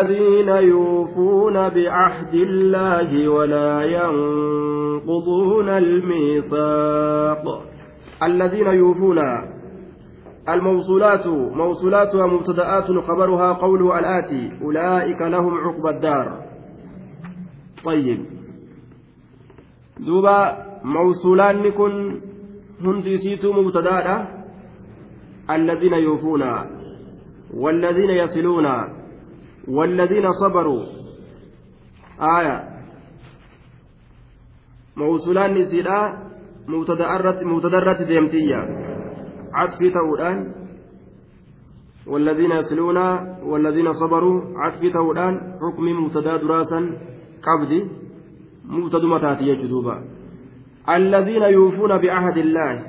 الذين يوفون بعهد الله ولا ينقضون الميثاق. الذين يوفون الموصولات موصولاتها مبتدآت خبرها قوله الآتي أولئك لهم عقبى الدار. طيب. دوبا موصولان كن هندي سيتو مبتداء الذين يوفون والذين يصلون والذين صبروا. آية. موصولان نسيلا مبتدرة ديمتية. عطفي تودان والذين يصلون والذين صبروا عطفي تودان حكم مبتدأ دراسا. قبضي مبتد متاتي جدوبا الذين يوفون بعهد الله.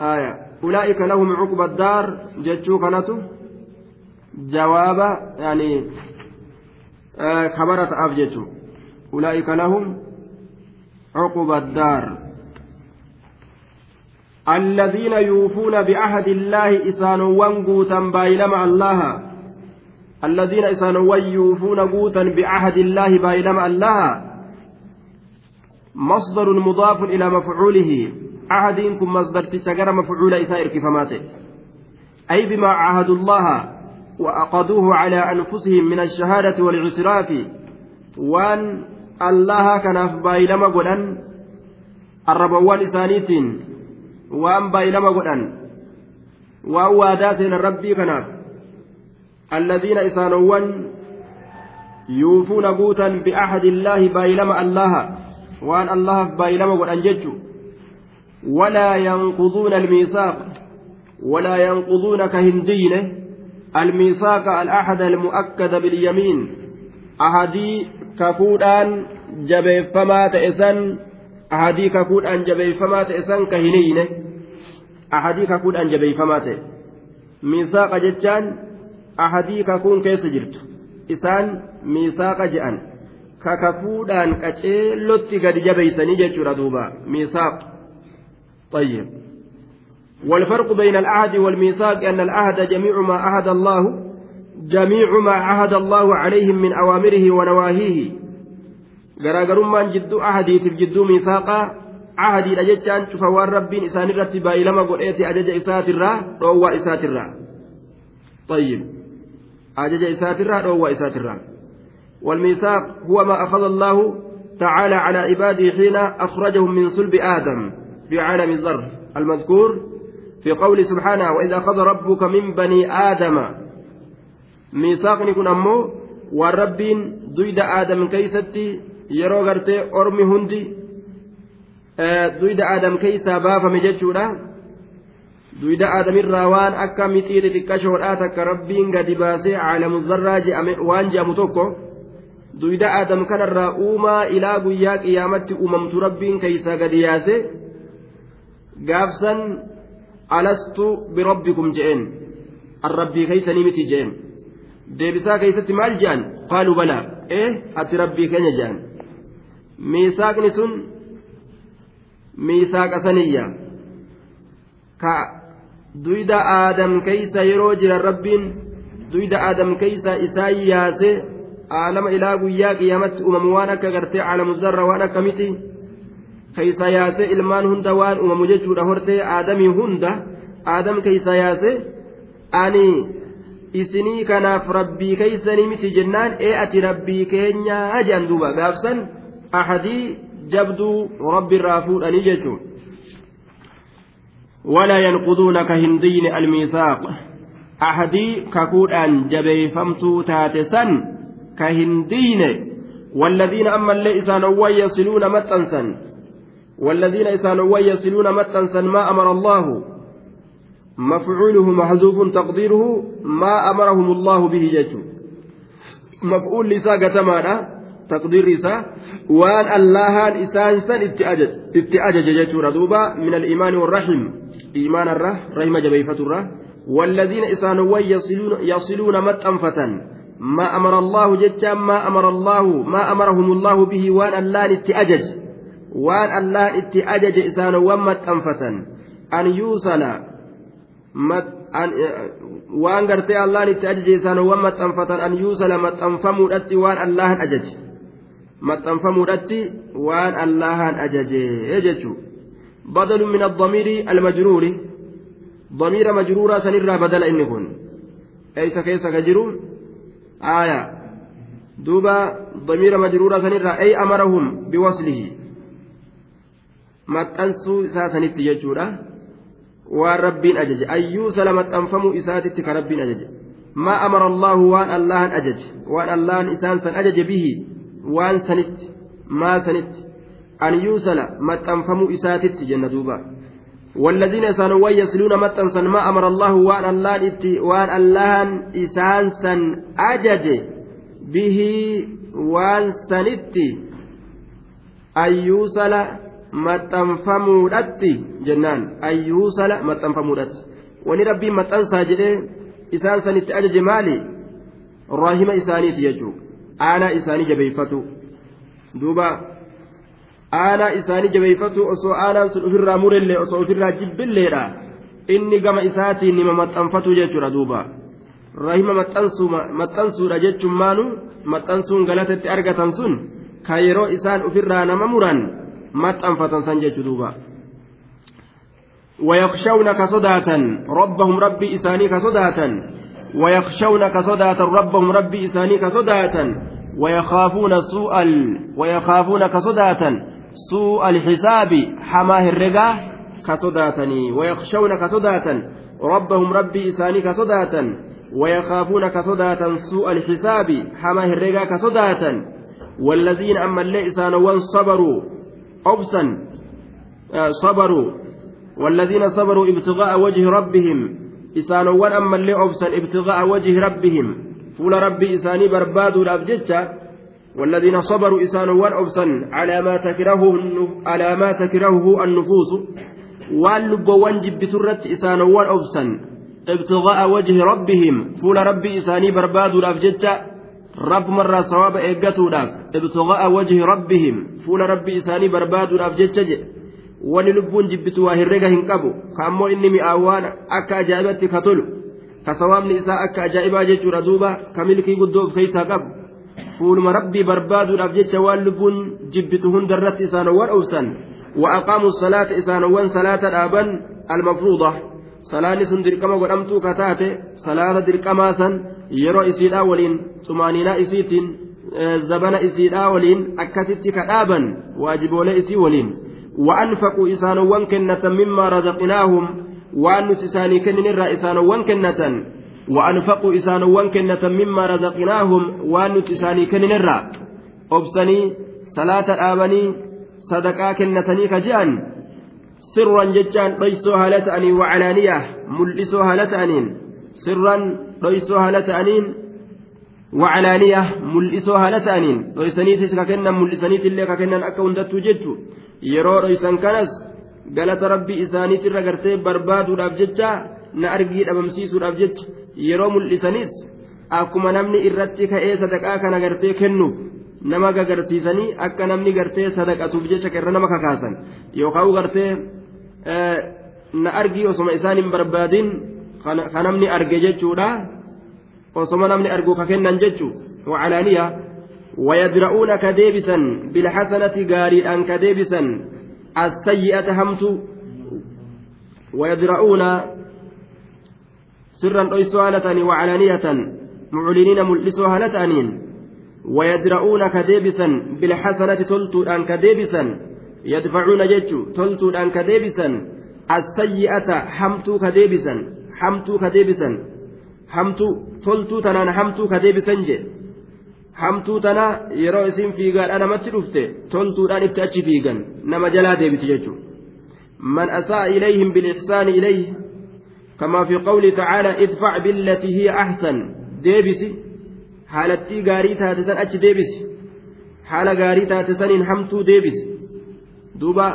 آية. أولئك لهم عقبى الدار. جتشو كانتو. Jawaaba yani kabara ta'aaf jechuun ulaa'ika lahum cuquba daar الذين يوفون بعهد الله إسانوان قوتا بايلما الله. الذين إسانوان يوفون قوتا بعهد الله بايلما الله. مصدر مضاف إلى مفعوله. عهدكم مصدر تشجر مفعول إسائر كفماته أي بما عاهدوا الله. وأقضوه على أنفسهم من الشهادة والعسراف وأن الله كان بايلما قدن الربوان إسانيتين. وأن بايلما قدن وأن واداتين الربي كناف الذين إسانوان يوفون قوتا بأحد الله بايلما الله. وأن الله بايلما قدن ججو ولا ينقضون الميثاق. ولا ينقضون كهندينه الميثاق الأحد المؤكد باليمين. أحدي كفودان جبيفما تئسن أحدي كفودان جبيفما تئسن كهنين أحدي كفودان جبيفما تئ ميثاق جتان أحدي ككون كيس جرت. إسان ميثاق جأن. ككفودان كتشيلوتي قد جبيسني جتشورا دوبا. ميثاق. طيب. والفرق بين العهد والميثاق أن العهد جميع ما عهد الله جميع ما عهد الله عليهم من أوامره ونواهيه garaagarummaan jidduu ahadiitiif jidduu miisaaqa ahadiidha jechaan cufa waan rabbiin isaan irratti baay'ilama godheeti ajaja isaatirraa dhoowwaa isaatirraa طيب ajaja isaatirraa dhoowwaa isaatirraa والميثاق هو ما أخذ الله تعالى على عباده حين أخرجهم من صلب آدم في عالم الذر المذكور في قول سبحانه وإذا أخذ ربك من بني آدم ميثاقني كن أمو والربين دويد آدم كيستي ormi hundi duyda aadam keeysaa baafame jechuudha duyda aadamirraa waan akka mixii xixiqqashoodhaa takka rabbiin gadi baasee caalamu zarraa je'ame waan je'amu tokko duyda aadam kanarraa uumaa ilaa guyyaa qiyaamatti uumamtu rabbiin keeysaa gadi yaase gaafsan alastu birabbikum je'een. Arrabbii keeysanii miti je'een. Deebisaa keeysatti maal je'an? Qaaluu balaa. Ee ati rabbii keenya je'an. Miisaaqni sun miisaaqa saniyya. Ka duyda aadam keeysa yeroo jiran rabbiin duyda aadam keeysa isaan yaase aalama ilaa guyyaa qiyaamatti uumamu waan akka gartee caalamu zarra waan akka miti keeysa yaase ilmaan hunda waan uumamu jechuudha hortee aadamii hunda aadam keeysa yaase ani isinii kanaaf rabbii keeysanii miti jennaan ee ati rabbii keenyaa jedhan duuba gaafsan ahadii jabduu rabbiirraa fuudhanii jechuun ولا ينقضون كهندين الميثاق أحدي ككودان جبيفمتو تاتسا كهندين والذين أما اللي إسانوا يصلون متنسا والذين إسانوا يصلون متنسا ما أمر الله. مفعوله محذوف تقديره ما أمرهم الله به جج مفعول لسا قتمانا تقدير لسا وأن الله الإسان سن اتأجج اتأجج جج ردوبا من الإيمان والرحم. إيمان الره رحم جبيفة الره والذين إسانوا يصلون, يصلون متأنفة ما أمر الله جج ما أمر الله ما أمرهم الله به وأن الله اتأجج waan allah itti ajaje isaanowwan maxxanfatan an yuusala waan gartee allaan itti ajaje isaanowwan maxxanfatan an yuusala maxxanfamuudhatti waan allahan ajaje maxxanfamuudhatti waan allahan ajaje jechuu بدل من الضمير المجرور ضمير مجرورا سنرى بدل إن كن أي كيس كجرو آية دوبا ضمير مجرورا سنرى أي أمرهم بوصله maxxansuu isaa sanitti jechuudha waan rabbiin ajaje ayyuusa la maxxanfamuu isaatitti ka rabbiin ajaje maa amara allaahu waan allahan ajaje waan allahan isaan san ajaje bihi waan sanitti maa sanitti an yuusala maxxanfamuu isaatitti jenna duuba والذين يسانوا يسلون متنسا ما أمر الله وأن الله وأن الله إسان سن أجج به وأن سنتي أن يوصل maxxanfamuudhatti jennaan. Ayyuusala maxxanfamuudhatti. Wani rabbiin maxxansaa jedhee isaan sanitti ajaje maali? Raahima isaaniiti jechuudha aanaa isaanii jabeeffatu. Duuba aanaa isaanii jabeeffatu osoo aanaan sun ofirraa murellee osoo ofirraa jibbilleedha. Inni gama isaatiin nima maxxanfatu jechuudha duuba. Raahima maxxansuudha jechuun maanu? Maxxansuun galatatti argatan sun kan yeroo isaan ofirraa nama muran. Maxxanfatan san jechu duuba ويخشون كصداة ربهم ربي إساني كصداة ويخشون كصداة ربهم ربي إساني كصداة ويخافون سوء ال... ويخافون كصداة سوء الحساب حماه الرقا كصداتني. ويخشون كصداة ربهم ربي إساني كصداة ويخافون كصداة سوء الحساب حماه الرقا كصداة والذين أما اللي إسانوا صبروا أبسا آه، صبروا. والذين صبروا ابتغاء وجه ربهم. إسانوان أما اللي أبسا ابتغاء وجه ربهم. فول ربي إساني برباد الأبجدة والذين صبروا إسانوان أبسا على ما تكرهه على ما تكرهه النفوس. واللبوان جب ترت إسانوان أبسا ابتغاء وجه ربهم. فول ربي إساني برباد الأبجدة rabbumarraa sawaaba eeggatuudhaaf ibtiqaa'a wajhi rabbihim fuula rabbii isaanii barbaaduudhaaf jecha jedhe wani lubbuun jibbitu waa herrega hin qabu ka ammoo inni mi'aawwaan akka ajaa'ibatti ka tolu ka sawaabni isaa akka ajaa'ibaa jechuudha duuba ka milkii guddoo of keessaa qabu fuuluma rabbii barbaaduudhaaf jecha waan lubbuun jibbitu hundarratti isaanowwan obsan وأقاموا الصلاة إسانوان صلاة الآبان المفروضة صلاة سن درقما قدمتو كتاتي صلاة درقما سن yeroo isiidhaa waliin xumaaniinaa isiitiin zabana isiidhaa waliin akkasitti ka dhaaban waajiboolee isii waliin. وأنفقوا إسانوان كنة مما رزقناهم وأن إساني كنن الرا إسانوان كنة وأنفقوا إسانوان كنة مما رزقناهم وأن إساني كنن الرا أبسني صلاة آبني صدقا كنتني كجان سرا ججان ليسوها لتأني وعلانية ملئسوها لتأنين سرا dhoysoo haala ta'aniin wacalaaniya mul'isoo haala ta'aniin dhoysaniitis ka kennan mul'isaniitillee ka kennan akka hundattuu jechu yeroo dhoysan kanas galata rabbii isaaniitirra gartee barbaaduudhaaf jecha na argii dhabamsiisuudhaaf jecha yeroo mul'isanis akkuma namni irratti ka'ee sadaqaa kana gartee kennuuf nama gagarsiisanii akka namni gartee sadaqatuuf jecha qirra nama kakaasan yookaan gartee na argii osoma isaan hin barbaadin ka namni arge jechuudha osoma namni argu ka kennan jechu wacalaaniya wayadra'uuna ka deebisan bilxasanati gaariidhaan ka deebisan assayyi'ata hamtu wayadra'uuna sirran dhoysoo haala ta'anii wacalaaniyatan muculiniina mul'isoo haala ta'aniin wayadra'uuna ka deebisan bilxasanati toltuudhaan ka deebisan yadfacuuna jechu toltuudhaan ka deebisan assayyi'ata hamtuu ka deebisan hamtuu ka deebisan hamtuu toltuu tanaan hamtuu ka deebisan jedhe hamtuu tana yeroo isin fiigaadha namatti dhufte toltuudhaan itti achi fiigan nama jalaa deebiti jechuudha man asaa ilayhim bilixsaani ilayhi كما في قوله تعالى ادفع بالتي هي أحسن ديبسي حالتي غاري تاتسن أتش ديبسي حال غاري تاتسن همتو ديبسي دوبا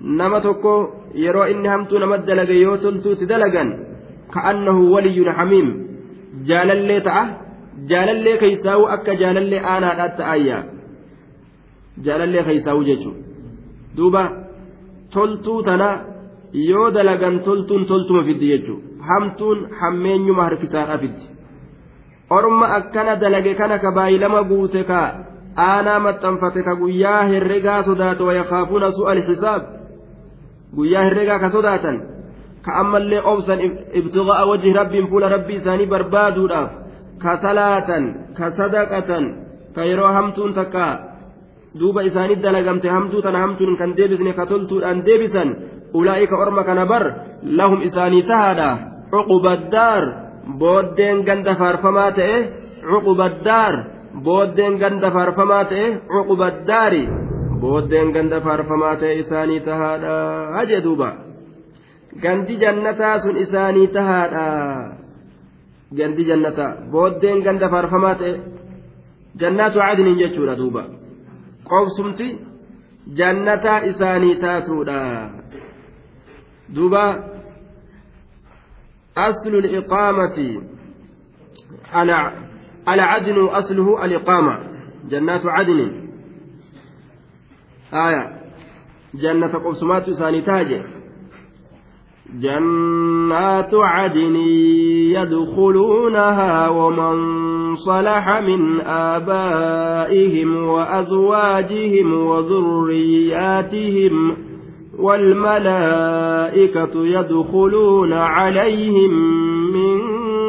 نما توكو yeroo inni hamtuu nama dalage yoo toltuutti dalagan ka'annahu waliyyun hamiim. Jaalallee ta'a. Jaalallee keeysaa'u akka jaalallee aanaadhaat ta'ayya. Jaalallee keeysaa'u jechuun duuba toltuu tana yoo dalagan toltuun toltuma fiddi jechuun hamtuun hammeenyuma harkisaadhaa fiddi. Orma akkana dalage kana ka baay'ilama guuse ka aanaa maxxanfate ka guyyaa herregaa sodaatu wayakaafuuna su'al xisaab. Guyyaa herregaa ka sodaatan ka ammallee obsan ibtiqaa'a wajhi rabbiin fuula rabbii isaanii barbaaduudhaaf ka salaatan ka sadaqatan ka yeroo hamtuun takka duuba isaanii dalagamte hamtuu tana hamtuun kan deebisne ka toltuudhaan deebisan ulaa'ika orma kana bar lahum isaanii tahaadha. Cuqubaddaar booddeen ganda faarfamaa ta'e cuqubaddaar booddeen ganda faarfamaa ta'e cuqubaddaari booddeen ganda faarfamaa ta'e isaanii tahaadha. Hajee duuba. Gandi jannataa sun isaanii tahaadha. Gandi jannataa booddeen ganda faarfamaa ta'e jannaatu cadniin jechuudha duuba. Qoobsumti jannataa isaanii taatuudha duuba. Aslu liqaamati. Alcadnu asluhu aliqaama. Jannaatu cadniin آية. جنة قبسمات ثاني تاجه جنات عدن يدخلونها ومن صلح من آبائهم وأزواجهم وذرياتهم والملائكة يدخلون عليهم من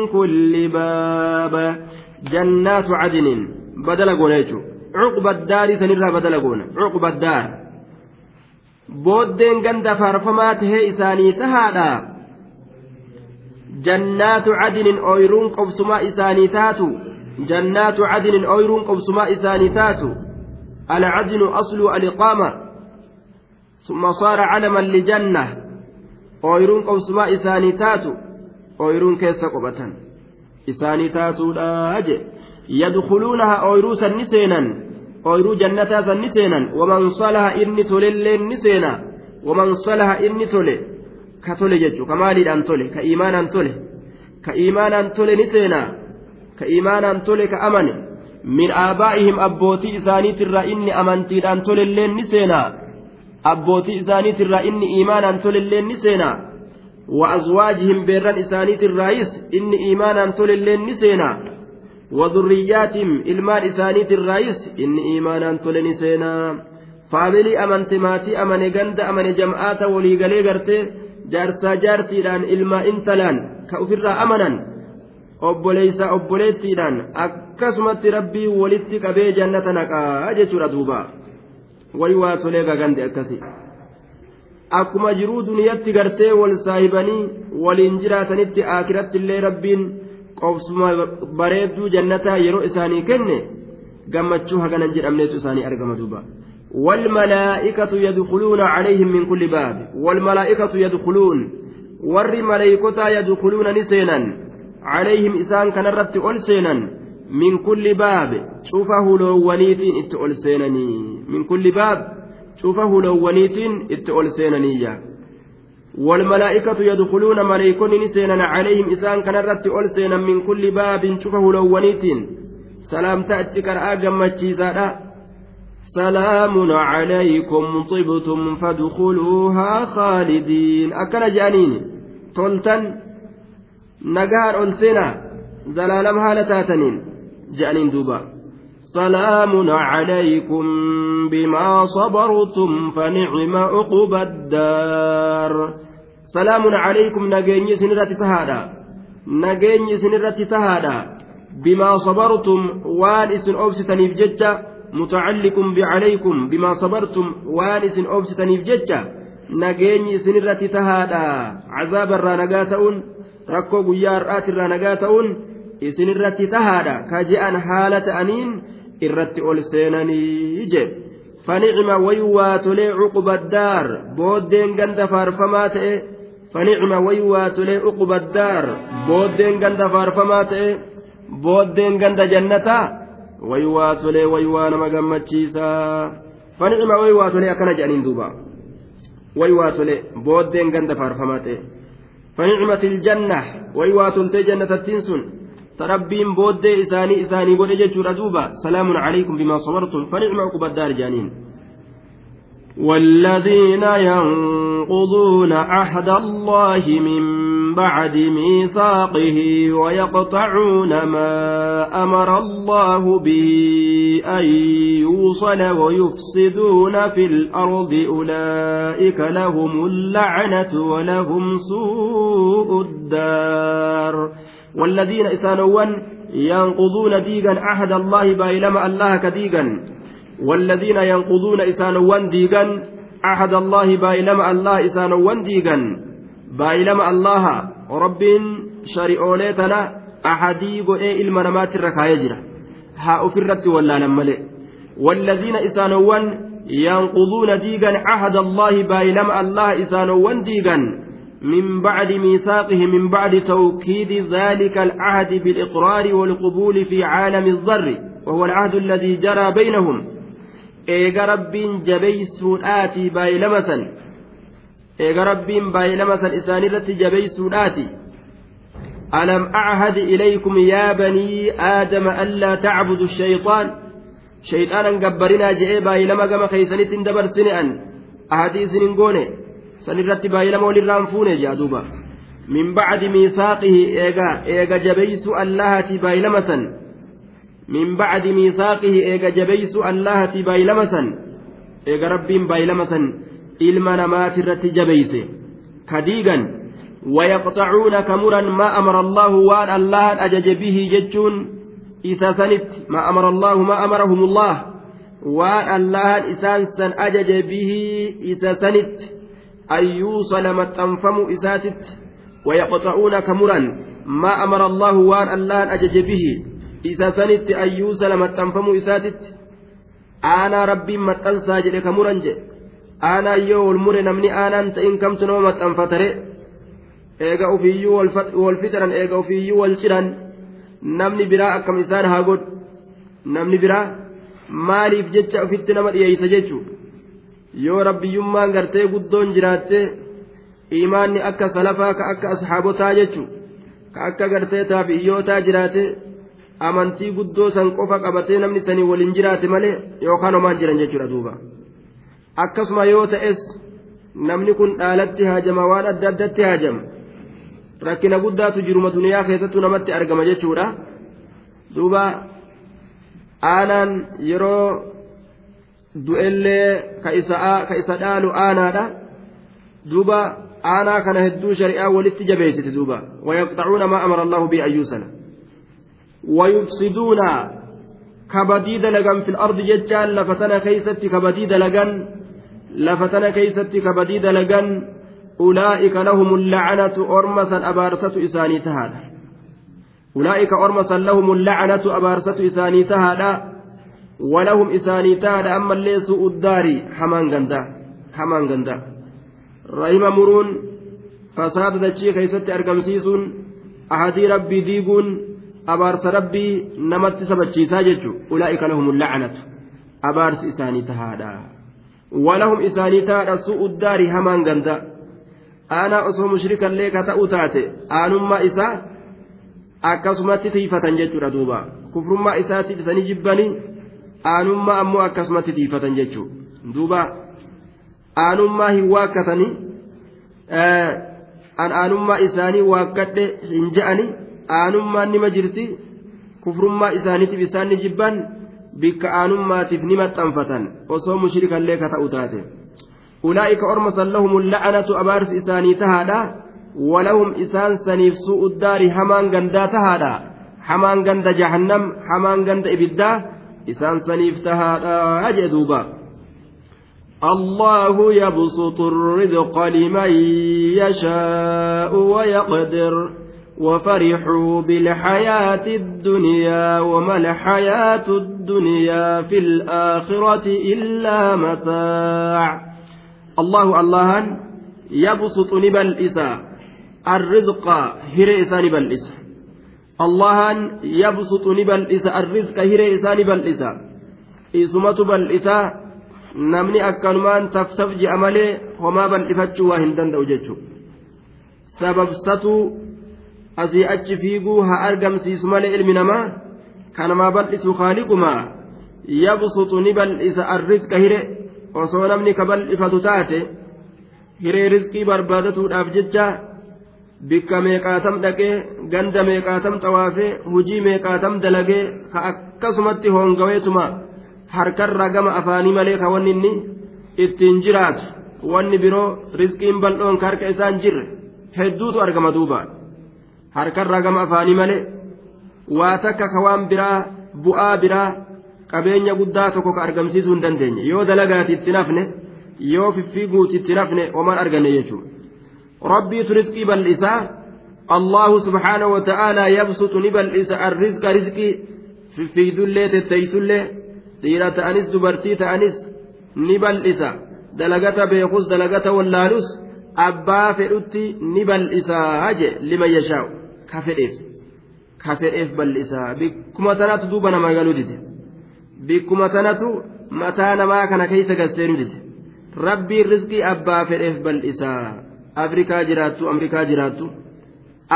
كل باب. جنات عدن. بدل قوليتو. عقب الدار سنرها بدل قولنا عقب الدار ganda faarfamaa tahee isaanii tahaadha jannaatu cadinin ooyiruun qobsumaa isaanii taatu jannaatu cadinin ooyiruun qobsumaa isaanii taatu alcadinu aslu aliqaama summa saara calaman lijanna ooyiruun qobsumaa isaanii taatu ooyiruun keessa qophatan isaanii taatuudha je yadkuluunaha ooyiruu sanni seenan ooyiruu jannataa san ni seenan waman salaha inni tolelleen ni seena waman salaha inni tole ka tole jechuun ka maaliidhaan tole ka imaanaan tole ka imaanaan tole ni seena ka imaanaan tole ka amane min aabaa'ihim abbootii isaaniitirraa inni amantiidhaan tolelleen ni seena abbootii isaaniitirraa inni imaanaan tolelleen ni seena wa beerran isaaniitirraayis inni imaanaan tolelleen ni seena وذرياتهم ilmaan isaaniitirraayis inni iimaanaan tole ni seenaa faamilii amante maatii amane ganda amane jam'aata waliigalee gartee jaarsaa jaartiidhaan ilmaa intalaan ka ofirraa amanan obboleeysaa obboleettiidhaan akkasumatti rabbii walitti qabee jannata naqaa jechuudha duuba wayi waa tolee gagande akkasi akkuma jiruu duniyatti gartee wal saahibanii waliin jiraatanitti aakiratti illee rabbiin qobsuma bareedduu jannataa yeroo isaanii kenne gammachuu haganan jedhamneetu isaanii argama duuba. والملائكة يدخلون عليهم من كل باب والملائكة يدخلون ور ملائكة يدخلون نسينا عليهم إسان كان رت ألسينا من كل باب شوفه لو ونيتين إت ألسينني من كل باب شوفه لو ونيتين إت ألسينني والملائكة يدخلون ملائكون نسينا عليهم إسان كان رت ألسينا من كل باب شوفه لو ونيتين. سلام تأتي كرآ جمتشيزادا سلام عليكم طبتم فادخلوها خالدين. أكل جانين. تولتن. نجار ألسنا زلالم هالتاتنين جانين دوبا. سلام عليكم بما صبرتم فنعم عقبى الدار. salaamun calaykum nageenyi isinirratti tahaadha. Nageenyi isinirratti tahaadha. Bimaa sabartum waan isin obsitaniif jecha mutacalliqun bicalaykum. Bimaa sabartum waan isin obsitaniif jecha nageenyi isinirratti tahaadha. Cazaaba irraa nagaa ta'uun rakkoo guyyaa har'aati irraa nagaa ta'uun isinirratti tahaadha. Ka je'an haala ta'aniin irratti ol seenanii jedhe fanicma wayuu waatolee cuquba daar booddeen ganda faarfamaa ta'e tolee cuqubaddaar booddeen ganda faarfamaa ta'e booddeen ganda jannataa waywaa tolee waywaa nama gammachiisaa fanicima waywaa tolee akkana jedhaniin duuba waywaa tolee booddeen ganda faarfamaa ta'e فنعمة الجنة ويوات جنة التنسن تربين بود إساني إساني بود جتشور أدوبا سلام عليكم بما صبرتم فنعم عقب الدار جانين والذين ينقضون عهد الله من بعد ميثاقه ويقطعون ما أمر الله به أن يوصل ويفسدون في الأرض أولئك لهم اللعنة ولهم سوء الدار والذين إسانوا ينقضون ديغا عهد الله بايلما الله كديغا والذين ينقضون إسانوا ديغا عهد الله بايلما الله إسانوا ديغا baay'ilama allaha rabbiin shari'oolee tana ahadii godhee ilma namaatirra kaayee jira haa ofirratti wallaalan malee والذين إسانوان ينقضون ديغا عهد الله بايلم الله إسانوان ديغا من بعد ميثاقه من بعد توكيد ذلك العهد بالإقرار والقبول في عالم الذر وهو العهد الذي جرى بينهم. إيغا رب جبيس آتي بايلمسا eega rabbiin baay'ilama san achad ilaykum yaa banii aadama allaa tacbudu shayxaan shayxaanan gabbarinaa je'ee baay'ilama gama keeysanitti hin dabarsine an ahadii isin hin goone sanirratti baay'ilama walirraan fuune jaaduuba min bacdi miisaaqihi eega eega jabeeysu allahati baay'ilama san min bacdi miisaaqihi eega jabeeysu allahati baay'ilama san eega rabbiin baay'ilama san ilma namaatirratti jabeeyse kadiigan ويقطعون كمرا ما أمر الله وأن الله أجج به ججون. إذا سنت ما أمر الله ما أمرهم الله. وأن الله إسان سن أجج به إذا أن يوصل ما تنفم إساتت. ويقطعون كمرا ما أمر الله وأن الله أجج به. isa sanitti ayyuusa la maxxanfamuu isaatitti aanaa rabbiin maxxansaa jedhe ka muran jedhe aanaa yoo wal mure namni aanaan ta'in kamtu nama maxxanfatare eega ofiiyyuu wal fixiran eega ofiiyyuu wal ciran namni biraa akkam isaan haa godhu? Namni biraa maaliif jecha ofitti nama dhiyeeysa jechuu? Yoo rabbiyyummaan gartee guddoon jiraattee imaanni akka salafaa ka akka asxaabotaa jechuu? Ka akka gartee taaf iyyootaa jiraate amantii guddoo san qofa qabatee namni sanii waliin jiraate malee yookaan homaan jiran jechuudha duuba. akkasuma yoo ta'es namni kun dhaalatti haajama waan adda addatti haajama. Rakkina guddaatu jiruma duniyaa keessattuu namatti argama jechuudha. Duuba aanaan yeroo du'ellee ka isa dhaalu aanaadha. Duuba aanaa kana hedduu shari'aa walitti jabeessite duuba. Wayaqxacuuna maa amara allahu bi ayyuusana dalagan fil ardi jechaan lafa tana keeysatti kabadii dalagan lafa tana keeysatti kabadii dalagan ulaa'ika lahum lacnatu ormasan abaarsatu isaanii tahaadha ulaa'ika ormasan lahum lacnatu abaarsatu isaanii tahaadha walahum isaanii tahaadha ammallee su'u daarii hamaan gandaa hamaan gandaa rahima muruun fasaada dachii keeysatti argamsiisuun ahadii rabbii diiguun abaarsa rabbii namatti sabachiisaa jechu ulaa'ika lahum lacnatu abaarsi isaanii tahaadha. Walahum isaanii taadha su'u daari hamaan ganda. Aanaa osoo mushrikallee ka ta'u taate aanummaa isaa akkasumatti tiifatan jechuudha duuba. Kufrummaa isaatiif isanii jibbanii aanummaa ammoo akkasumatti tiifatan jechuudha duuba aanummaa hin waakkatanii an aanummaa isaanii waakkadhe hin je'ani aanummaan nima jirti kufrummaa isaaniitiif isaan ni jibban bikka aanummaatiif ni maxxanfatan osoo mushrikallee ka ta'u taate ulaa'ika orma san lahum la'anatu abaarsi isaanii tahaadha walahum isaan saniif su'u daari hamaan gandaa tahaadha hamaan ganda jahannam hamaan ganda ibiddaa isaan saniif tahaadha jee duuba الله يبسط الرزق لمن يشاء ويقدر وفرحوا بالحياة الدنيا وما الحياة الدنيا في الآخرة إلا متاع. الله الله يبسط نبل إساء الرزق هري إساء نبل الله يبسط نبل إساء الرزق هري إساء نبل إسمة بل akkanumaan taftaf je'a malee homaa bal'ifachuu waa hin danda'u jechuudha sababsatu asii achi fiiguu haa argamsiisu malee ilmi namaa kanamaa bal'isu haaliqumaa yabsutu ni bal'isa arrizqa hire. Osoo namni ka bal'ifatu taate hiree riskii barbaadatuudhaaf jecha bikka meeqaatam dhaqee ganda meeqaatam xawaafee hujii meeqaatam dalagee ka akkasumatti hoongaweetuma harkarra gama afaanii malee ka wanni inni ittiin jiraatu wanni biroo riskiin bal'oon ka harka isaan jirre hedduutu argama duuba harkarra gama afaanii malee waa takka ka waan biraa bu'aa biraa qabeenya guddaa tokko ka argamsiisuu hin dandeenye. Yoo dalagaati itti nafne yoo fiffiiguuti itti nafne homaan arganne jechuudha. Rabbiitu riskii bal'isaa allahu subhaanahu wa ta'aalaa yabsutu ni bal'isa arrizqa riskii fiffiidullee tetteeysullee dhiira ta'anis dubartii ta'anis ni bal'isa. Dalagata beekus dalagata wallaalus abbaa fedhutti ni bal'isaa je lima yashaa'u ka fedheef ka fedheef bal'isaa bikkuma tanaatu duuba nama galuu dide. Bikkuma tanatu mataa namaa kana keessa gasseenu dide. Rabbiin riskii abbaa fedheef bal'isaa afrikaa jiraattu amrikaa jiraattu.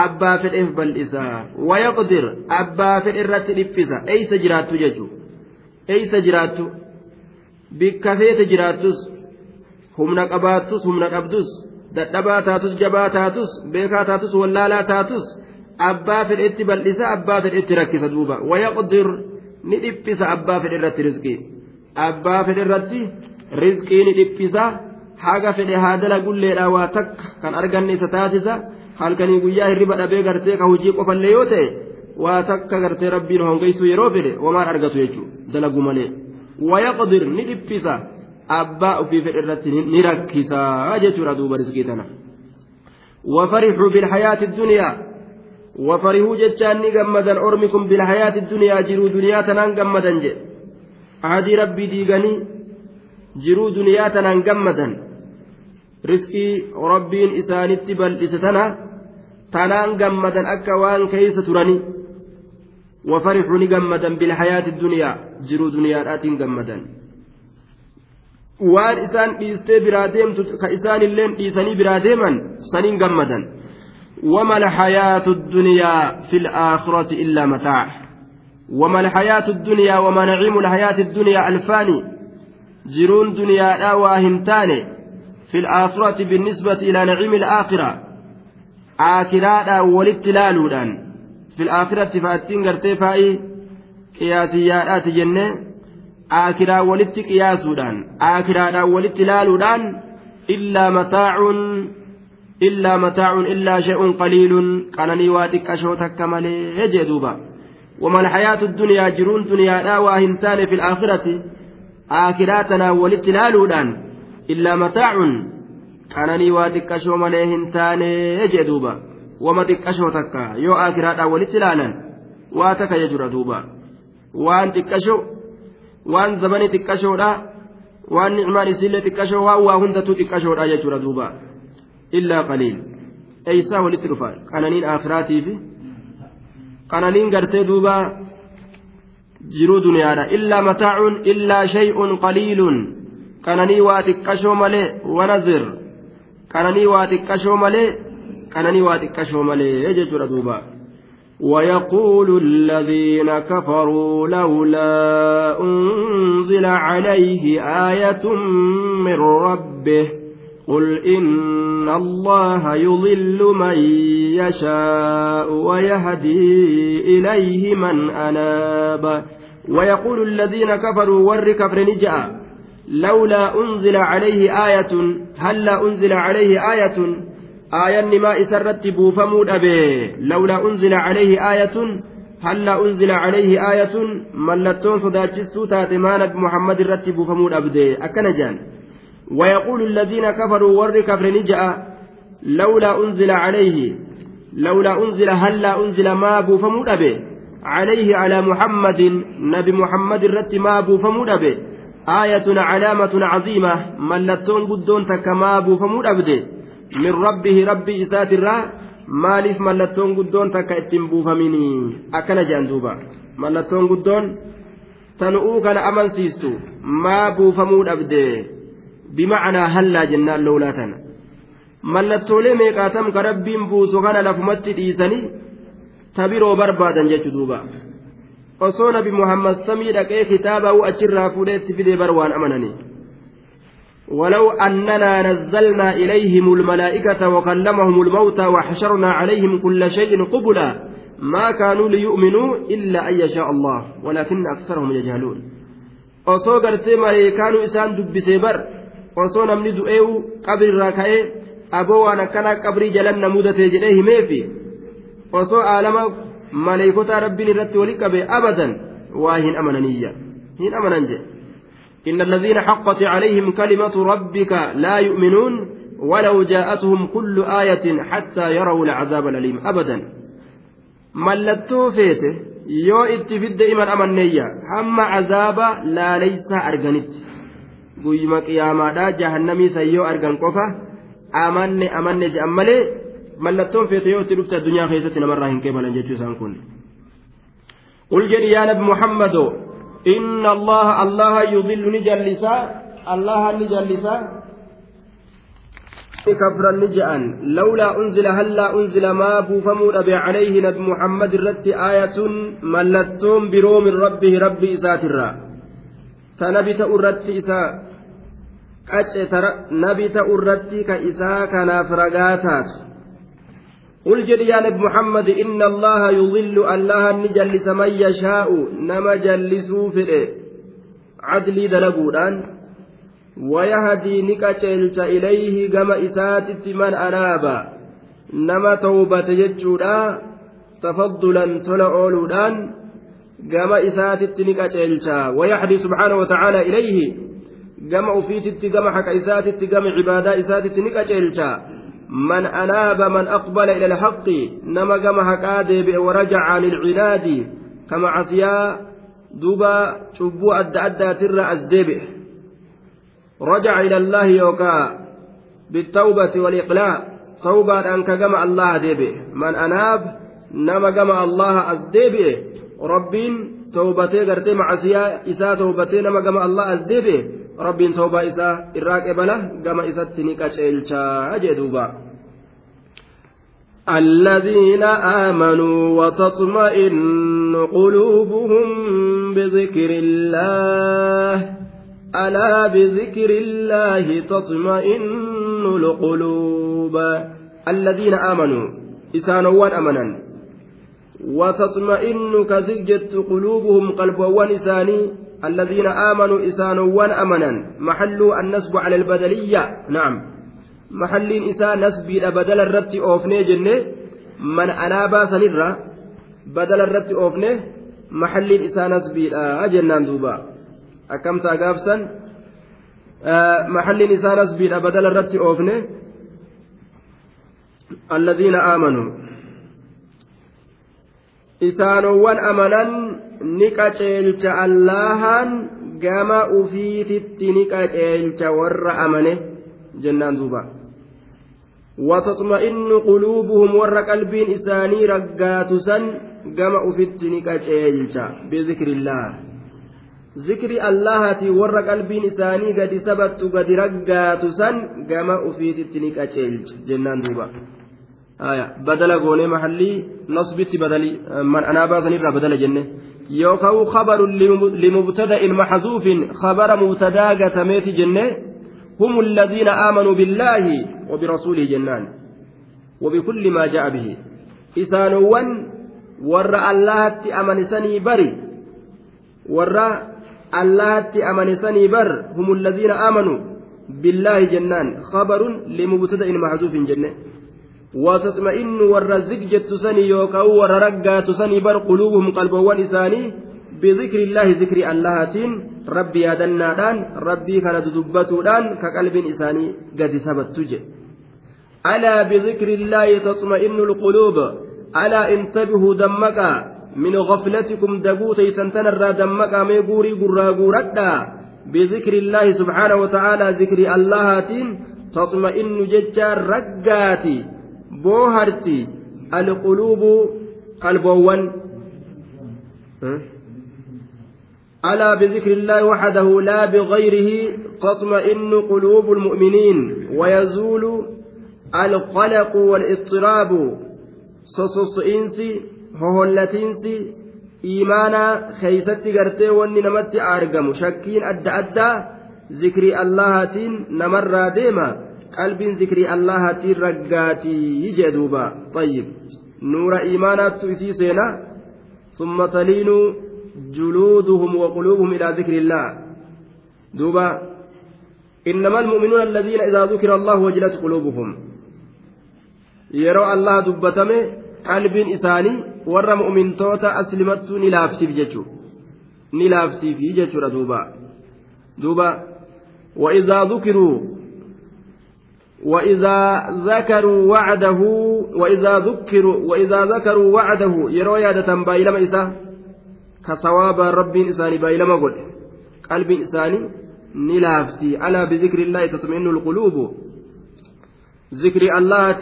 Abbaa fedheef bal'isaa wayaqdir abbaa fedhe irratti dhiphisa. Eeysa jiraattu jechuudha eeysa jiraattu? Bikka feete jiraattus? Humna qabaattus humna dhabdus dadhabaa taatus jabaa taatus? Beekaa taatus wallaalaa taatus abbaa fedhetti bal'isa abbaa fedhetti rakkisa duuba wayaqdir ni dhiphisa abbaa fedhe irratti rizqii abbaa fedhe irratti rizqii ni dhiphisa haga fedhe haa dalagulleedha waa takka kan arganne isa taasisa halkanii guyyaa hirriba dhabee gartee ka hojii qofallee yoo ta'e waa takka gartee rabbiin hongeessuu yeroo fedhe wamaan argatu jechuudha dalagu malee wayaqdir ni dhiphisa abbaa ofii fedhe irratti ni rakkisaa jechuudha duuba rizqii tana. وفرحوا بالحياة الدنيا وفرحوا jechaan gammada أرمكم بالحياة الدنيا jiruu duniyaa tanaan gammada je. عادي Rabbi dhiisanii jiruu duniyaa tanaan gammada rizqii Rabbiin isaanitti bal'ise tana tanaan gammada akka waan keessa turanii. وفرحوا جمدا بالحياة الدنيا جروا دنيا آتين جمدا waan isaan dhiistee biraa deemtu ka isaan illeen dhiisanii biraa deeman saniin gammadan وما الحياة الدنيا في الآخرة إلا متاع. وما الحياة الدنيا وما نعيم الحياة الدنيا ألفاني. جرون دنيا لا واهمتان في الآخرة بالنسبة إلى نعيم الآخرة. آكرا ولتلالودان في الآخرة فأتين إلا متاع إلا شيء قليل. كانني واتك أشوتك كمالي يجدوبا وما الحياة الدنيا جرون دنيا لا واهنتان في الآخرة. آكراتنا ولتلالودان إلا متاع. كانني واتك أشو مالي هنتان يجدوبا وما تك أشوتك. يو آكراتا ولتلالا واتك يجر دوبا. وان تكشو وان زمني تكشودا وان نعمان إسلة تكشو وان إلا قليل. أيسا ولترفا قنانين آخراتي في. قنانين قرتي دوبا جرو دنيانا. إلا متاع إلا شيء قليل. قناني واتكشو ملي ونذر قناني واتكشو ملي قناني واتكشو ملي. يجر دوبا. ويقول الذين كفروا لولا أنزل عليه آية من ربه. قل إن الله يضل من يشاء ويهدي إليه من أناب ويقول الذين كفروا ور كفر نجأ لولا أنزل عليه آية هلا أنزل عليه آية آية ما إسرت بوفمود أبي لولا أنزل عليه آية هلا أنزل عليه آية ملتون صداتشستو تاتمان محمد رتب بوفمود أبدي أكنجان ويقول الذين كفروا ور كفر نجأ لولا أنزل عليه لولا أنزل هلا أنزل ما أبو فمود أبي؟ عليه على محمد نبي محمد الرت ما أبو فمود أبي. آية علامة عظيمة ملتون بدون تكما أبو فمود أبدي من ربه ربي إسات الرا بدون تكا اتنبو فمني أكن جاندوبا ملتون بدون تنؤو كان أمن سيستو. ما أبو فمود أبدي بمعنى هلا جنان لولا تنا mallattoolee meeqaatam ka rabbiin buusu kana lafumatti dhiisanii tabiroo barbaadan jechu duuba osoo nabi muhammad samii dhaqee kitaaba'uu achirraa fuudhee itti fidee bar waan amananii ولو أننا نزلنا إليهم الملائكة وكلمهم الموتى وحشرنا عليهم كل شيء قبلا ما كانوا ليؤمنوا إلا أن يشاء الله ولكن أكثرهم يجهلون gartee maleekaanu isaan dubbisee bar osoo namni du'eewu qabrirraa ka'ee aboo waan akkanaa qabrii jalan na mudate jedhee himeefi osoo aalama maleekotaa rabbiin irratti wali qabe abadan waa hin amananiyya hin amanan jedhe إن الذين حقت عليهم كلمة ربك لا يؤمنون ولو جاءتهم كل آية حتى يروا العذاب الأليم أبدا ملتو فيته yoo itti fidde iman amanneyya hamma azaaba laaleysa arganitti guyyuma qiyaamaadha jahannamii san yoo argan qofa amanne amanne je'an malee mallattoon feete yoo itti dhufte addunyaa keessatti namarraa hin qeebalan jechuu isaan kun qul jedhi yaa nabi muhammadoo إن الله الله يضل نجلسا الله نجلسا كفرا نجأن لولا أنزل هلا أنزل ما بوفمود أبي عليه نبي محمد الرت آية ملتهم برو من ربه ربي إساترا تنبت أرت نبت أرت كإسا كناف رقاتات قل جد يا محمد إن الله يضل الله نجلس من يشاء نما جلسوا في عدلي دلقودان ويهدي نكتشلت إليه كما إساتت من أناب نما توبة يجودا تفضلا تلعولودان كما إساتت نكتشلت ويهدي سبحانه وتعالى إليه كما أفيتت كما حك إساتت كما عبادة إساتت نكتشلت من أناب من أقبل إلى الحق نما كما هكاد ورجع عن العناد كما عصيا دوبا شبو أدى أدى تر أزدبه رجع إلى الله يوكا بالتوبة والإقلاع توبة أنك كما الله دبه من أناب نما كما الله أزدبه ربين توبتي قرتي معصيا إسا توبتي نما كما الله أزدبه rabbiin toobaa isaa irraa qebala gama isatti ni qaceelchaa jee duuba. الذين آمنوا وتطمئن قلوبهم بذكر الله ألا بذكر الله تطمئن القلوب الذين آمنوا إسانوان أمنا وتطمئن كذجت قلوبهم قلبوان إساني الذين آمنوا إسانوان أمنا. محل النسب على البدلية. نعم. محل إساء نسبي بدل الرت أوفني جنة. من أنابا سنرة بدل الرت أوفني. محل إساء نسبي أجنان دوبا. أكم تاقافسا؟ آه محل إساء نسبي بدل الرت أوفني. الذين آمنوا. isaanowwan amanan ni qaceelcha allahan gama ufiititti ni qaceelcha warra amane jennaan duuba. Watatma'innu quluubuhum warra qalbiin isaanii raggaatu san gama ufitti ni qaceelcha bizikrillaah zikri allahati warra qalbiin isaanii gadi sabattu gadi raggaatu san gama ufiititti ni qaceelcha jennaan duuba. بدل قولي محلي نصبت بدلي. من أنا بازني بدل جنة. يوكاو خبر لمبتدأ محذوف خبر مبتدأ قتميت جنة. هم الذين آمنوا بالله وبرسوله جنان. وبكل ما جاء به. إسانوان ور الله أمنسني بري ور الله أمنسني بر. هم الذين آمنوا بالله جنان. خبر لمبتدأ محذوف جنة. وتطمئن والرزق جتسني يوكاو وررقا تسني بر قلوبهم قلبوان إساني بذكر الله ذكر اللهتين ربي يدنادان ربي كان دبتودان كقلب إساني قد ثبت ألا بذكر الله تطمئن القلوب؟ ألا انتبهوا دمك؟ من غفلتكم دقوتي سنتنر دمك ميقوري قرى قردا بذكر الله سبحانه وتعالى ذكر اللهتين تطمئن ججار رقاتي. Booharti alquluubu qalboowwan ألا بذكر الله وحده لا بغيره تطمئن قلوب المؤمنين ويزول القلق والاضطراب. صصصئنسي ههلتينسي إيمانا خيستي قرتي وني نمتي أرقم. شكين أدى أدى zikrii allahaatiin namarraa deema qalbiin zikrii allahaatiin raggaatii jee duuba. Tayyib. Nuura iimaanaattu isii seena. ثم تلين جلودهم وقلوبهم إلى ذكر الله دوبا إنما المؤمنون الذين إذا ذكر الله وجلت قلوبهم يروا الله دبتمه قلب إساني ور مؤمن توتا أسلمت نلافتي بجتشو نلافتي في جتشو دوبا دوبا وإذا ذكروا وإذا ذكروا وعده وإذا ذكروا وإذا ذكروا وعده يروا يادة بايلما إسا كصواب رب إساني بايلما قل قلب إساني نلافتي ألا بذكر الله تطمئن القلوب؟ ذكر الله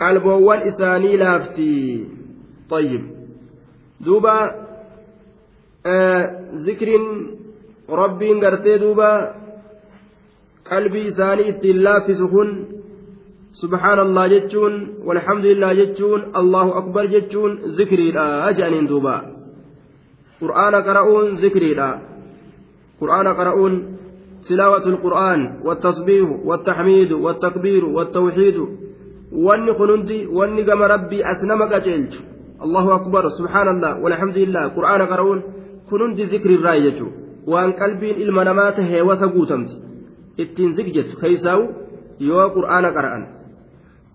قلبوان إساني لافتي طيب. دوبا آه ذكر rabbiin gartee duuba qalbii isaanii ittiin laaffisu kun subhaanallah jechuun walhamdulillah jechuun allahu akbar jechuun zikriidha jedhaniin duuba qur'aana qara'uun zikriidha qur'aana qara'uun تلاوة القرآن والتصبيح والتحميد والتكبير والتوحيد واني خنندي واني قام ربي أسنم قتلت الله أكبر سبحان الله والحمد لله قرآن قرؤون خنندي ذكر الراية ilma namaa tahee wasa guutamti ittiin zigjettu keeysaa'u yoo qur'aana qara'an.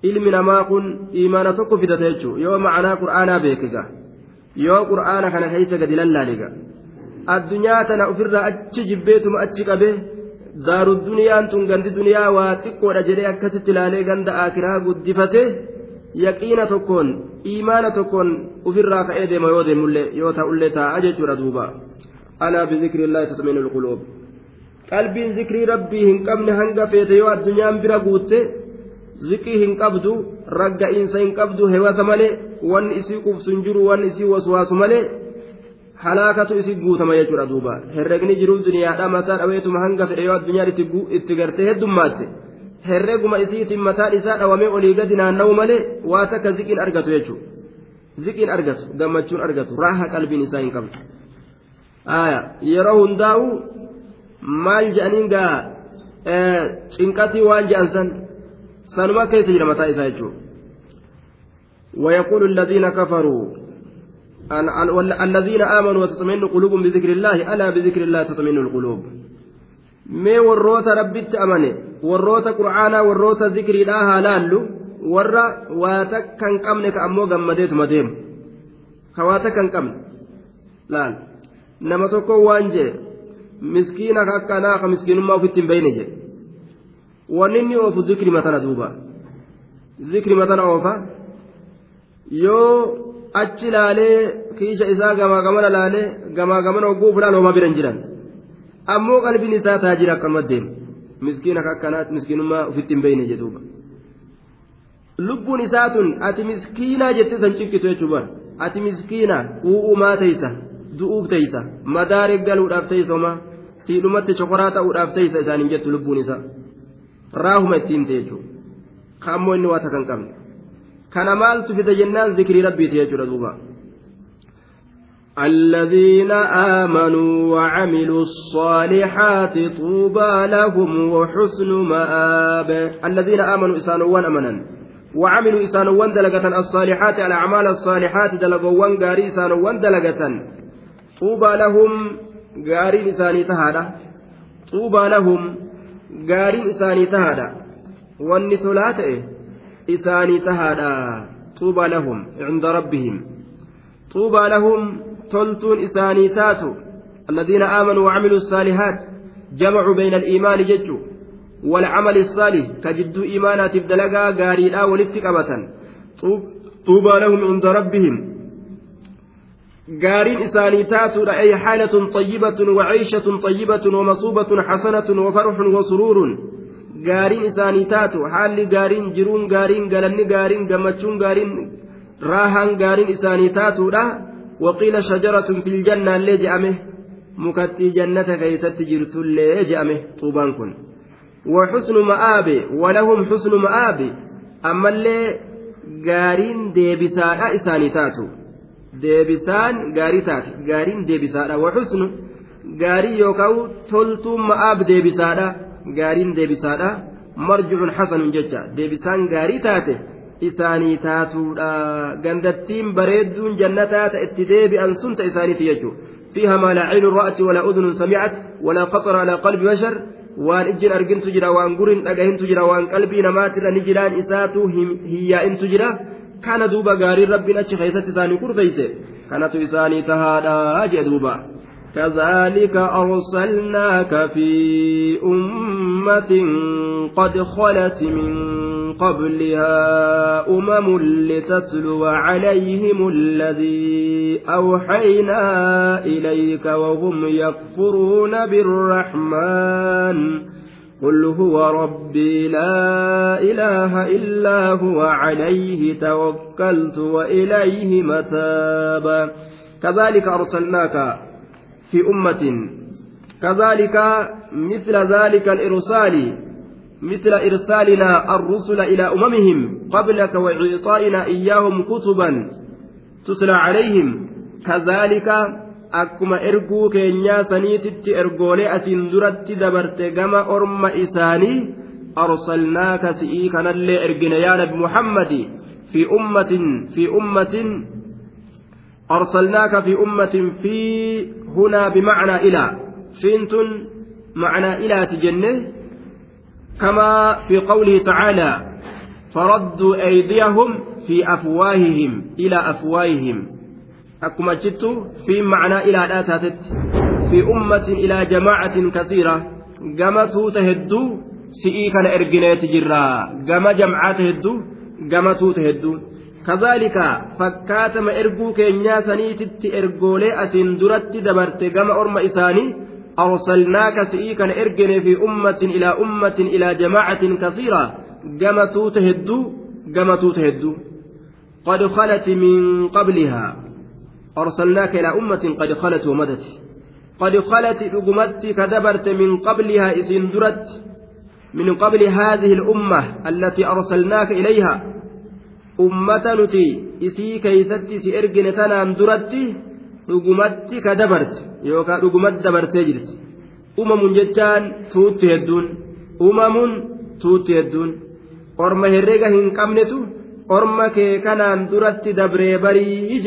Ilmi namaa kun imaana tokko fidata jechuun yoo ma'anaa qur'aanaa beekiga yoo qur'aana kana keessa gadi lallaaliga addunyaa tana ofirraa achi jibbeetuma achi qabe daaru duniyaan tun gandi duniyaa waa xiqqoodha jedhee akkasitti ilaalee ganda akiraa guddifate yaqiina tokkoon imaana tokkoon ofirraa ka'ee deema yoo deemullee yoo ta'ullee taa'a jechuudha duuba. Alaa bizikri illaa tatmiinu lquluub. Qalbiin zikrii rabbii hin qabne hanga feete yoo addunyaan bira guutte zikrii hin qabdu ragga'iinsa hin qabdu hewasa malee wanni isii qubsu hin jiru wanni isii waswaasu malee halaakatu isii guutama jechuudha duuba herregni jiruuf duniyaadhaa mataa dhaweetuma hanga fedhe yoo addunyaan itti gartee heddummaatti herreguma isiitiin mataan isaa dhawamee olii gadi naanna'u malee waa takka ziqiin argatu jechuudha ziqiin argatu gammachuun argatu raaha qalbiin isaa hin qabdu. yeroo hundaa'u maal jedhaniin gaa cinqatii waan jedhan san sanuma keessa jira mataa isaa jechuudha ويقول الذين كفروا الذين آمنوا وتطمئن قلوبهم بذكر الله ألا بذكر الله تطمئن القلوب mee warroota rabbitti amane warroota qur'aanaa warroota zikriidhaa haalaallu warra waa takka hin qabne ka ammoo gammadeetuma deemu ka waa takka hin qabne laal nama tokko waan jee miskiina akkanaa ka miskiinummaa ofitti hin bayne jedhe wanni inni oofu zikri matana duuba zikri matana oofa yoo achi laalee kiisha isaa gamaa gamana laalee gamaa gamana ogguu fulaan homaa biran jiran ammoo qalbiin isaa taajira akkanuma deemu miskiina akkanaatti miskiinummaa ofitti hin bayne jedhuuba lubbuun isaa tun ati miskiinaa jettee san cikkitu jechuudha ati miskiina uu'umaa teeysa. Du'uuf teeysa madaare galuudhaaf teeysoma siidhumatti chokoraa ta'uudhaaf teeysa isaaniin jettu lubbuun isaa raahuma ittiin ta'e jechuudha kaammoo inni waa takkan qabne kana maaltu fida jennaan zikrii rabbiiti jechuudha duuba. الذين آمنوا وعملوا الصالحات طوبى لهم وحسن مآب الذين آمنوا إسانوان أمنا وعملوا إسانوان دلقة الصالحات الأعمال الصالحات دلقوان قاري إسانوان دلقة طوبى لهم قارين إساني تهادا طوبى لهم قارين إساني تهادا والنسولات إساني تهادا طوبى لهم عند ربهم طوبى لهم toltuun isaanii taatu. الذين آمنوا وعملوا الصالحات جمعوا بين الإيمان ججوا والعمل الصالح كجد إيمانات بدلقا قاريلا ولفتك أبتا طوبى لهم عند ربهم قارين إساني تاتوا أي حالة طيبة وعيشة طيبة ومصوبة حسنة وفرح وسرور قارين إساني تاتوا حال قارين جرون قارين قلن قارين قمتشون قارين راهن قارين إساني تاتوا وقيل شجرة في الجنة اللي جأمه مكتي جنة كيست جرت اللي جأمه طوبان كن وحسن مآب ولهم حسن مآب أما اللي قارين ديبساء إساني تاتو deebisaan gaarii taate gaariin deebisaadha waxusnu gaarii yookaan toltuun ma'aab deebisaadha gaariin deebisaadha marjicuun hasanun jecha deebisaan gaarii taate isaanii taatuudha gandattiin bareedduun jannataa ta itti deebi'an sun ta isaaniiti jechuudha fiiha maa laa caynu ra'ati walaa udunun samicat walaa qaxara alaa qalbi bashar waan ijjin argintu jira waan gurin dhagahintu jira waan qalbii namaatirra ni jiraan isaatu hiyyaa'intu jira kana duuba gaariin rabbiin achi keessatti isaanii kurfeeyse kanatu isaanii tahaadha jee duuba كذلك أرسلناك في أمة قد خلت من قبلها أمم لتتلو عليهم الذي أوحينا إليك وهم يكفرون بالرحمن قل هو ربي لا إله إلا هو عليه توكلت وإليه متاب. كذلك أرسلناك في أمة. كذلك مثل ذلك الإرسال. مثل إرسالنا الرسل إلى أممهم قبلك وإعطائنا إياهم كتبا تتلى عليهم. كذلك akkuma erguu keenyaa saniititti ergoolee asiin duratti dabarte gama orma isaanii arsalnaaka si'ii kanallee ergine yaa nabi muhammadi fi ummatin fi ummatin أرسلناك في أمة في هنا بمعنى إلى فينت معنى إلى تجنه كما في قوله تعالى فردوا أيديهم في أفواههم إلى أفواههم akkuma jittu fi macnaa ilaadhaa taatetti fi ummatin ilaa jamaacatin kasiira gama tuuta hedduu si'ii kana ergineeti jirra gama jamcaata hedduu gama tuuta hedduu kazaalika fakkaatama erguu keenyaa saniititti ergoolee asiin duratti dabarte gama orma isaanii arsalnaaka si'ii kana ergine fi ummatin ilaa ummatin ilaa jamaacatin kasiira gama tuuta hedduu gama tuuta hedduu قد خلت من قبلها أرسلناك إلى أمة قد خلت ومدت. قد خلت رقمت كدبرت من قبلها إذن درت من قبل هذه الأمة التي أرسلناك إليها. أمة نتي إسي كيست سئرقن تنام درت رقمت كدبرت. يوكا رقمت دبرت يجرت أمم جتان توت هدون أمم توت هدون orma herrega hin qabnetu orma kee kanaan duratti dabree barii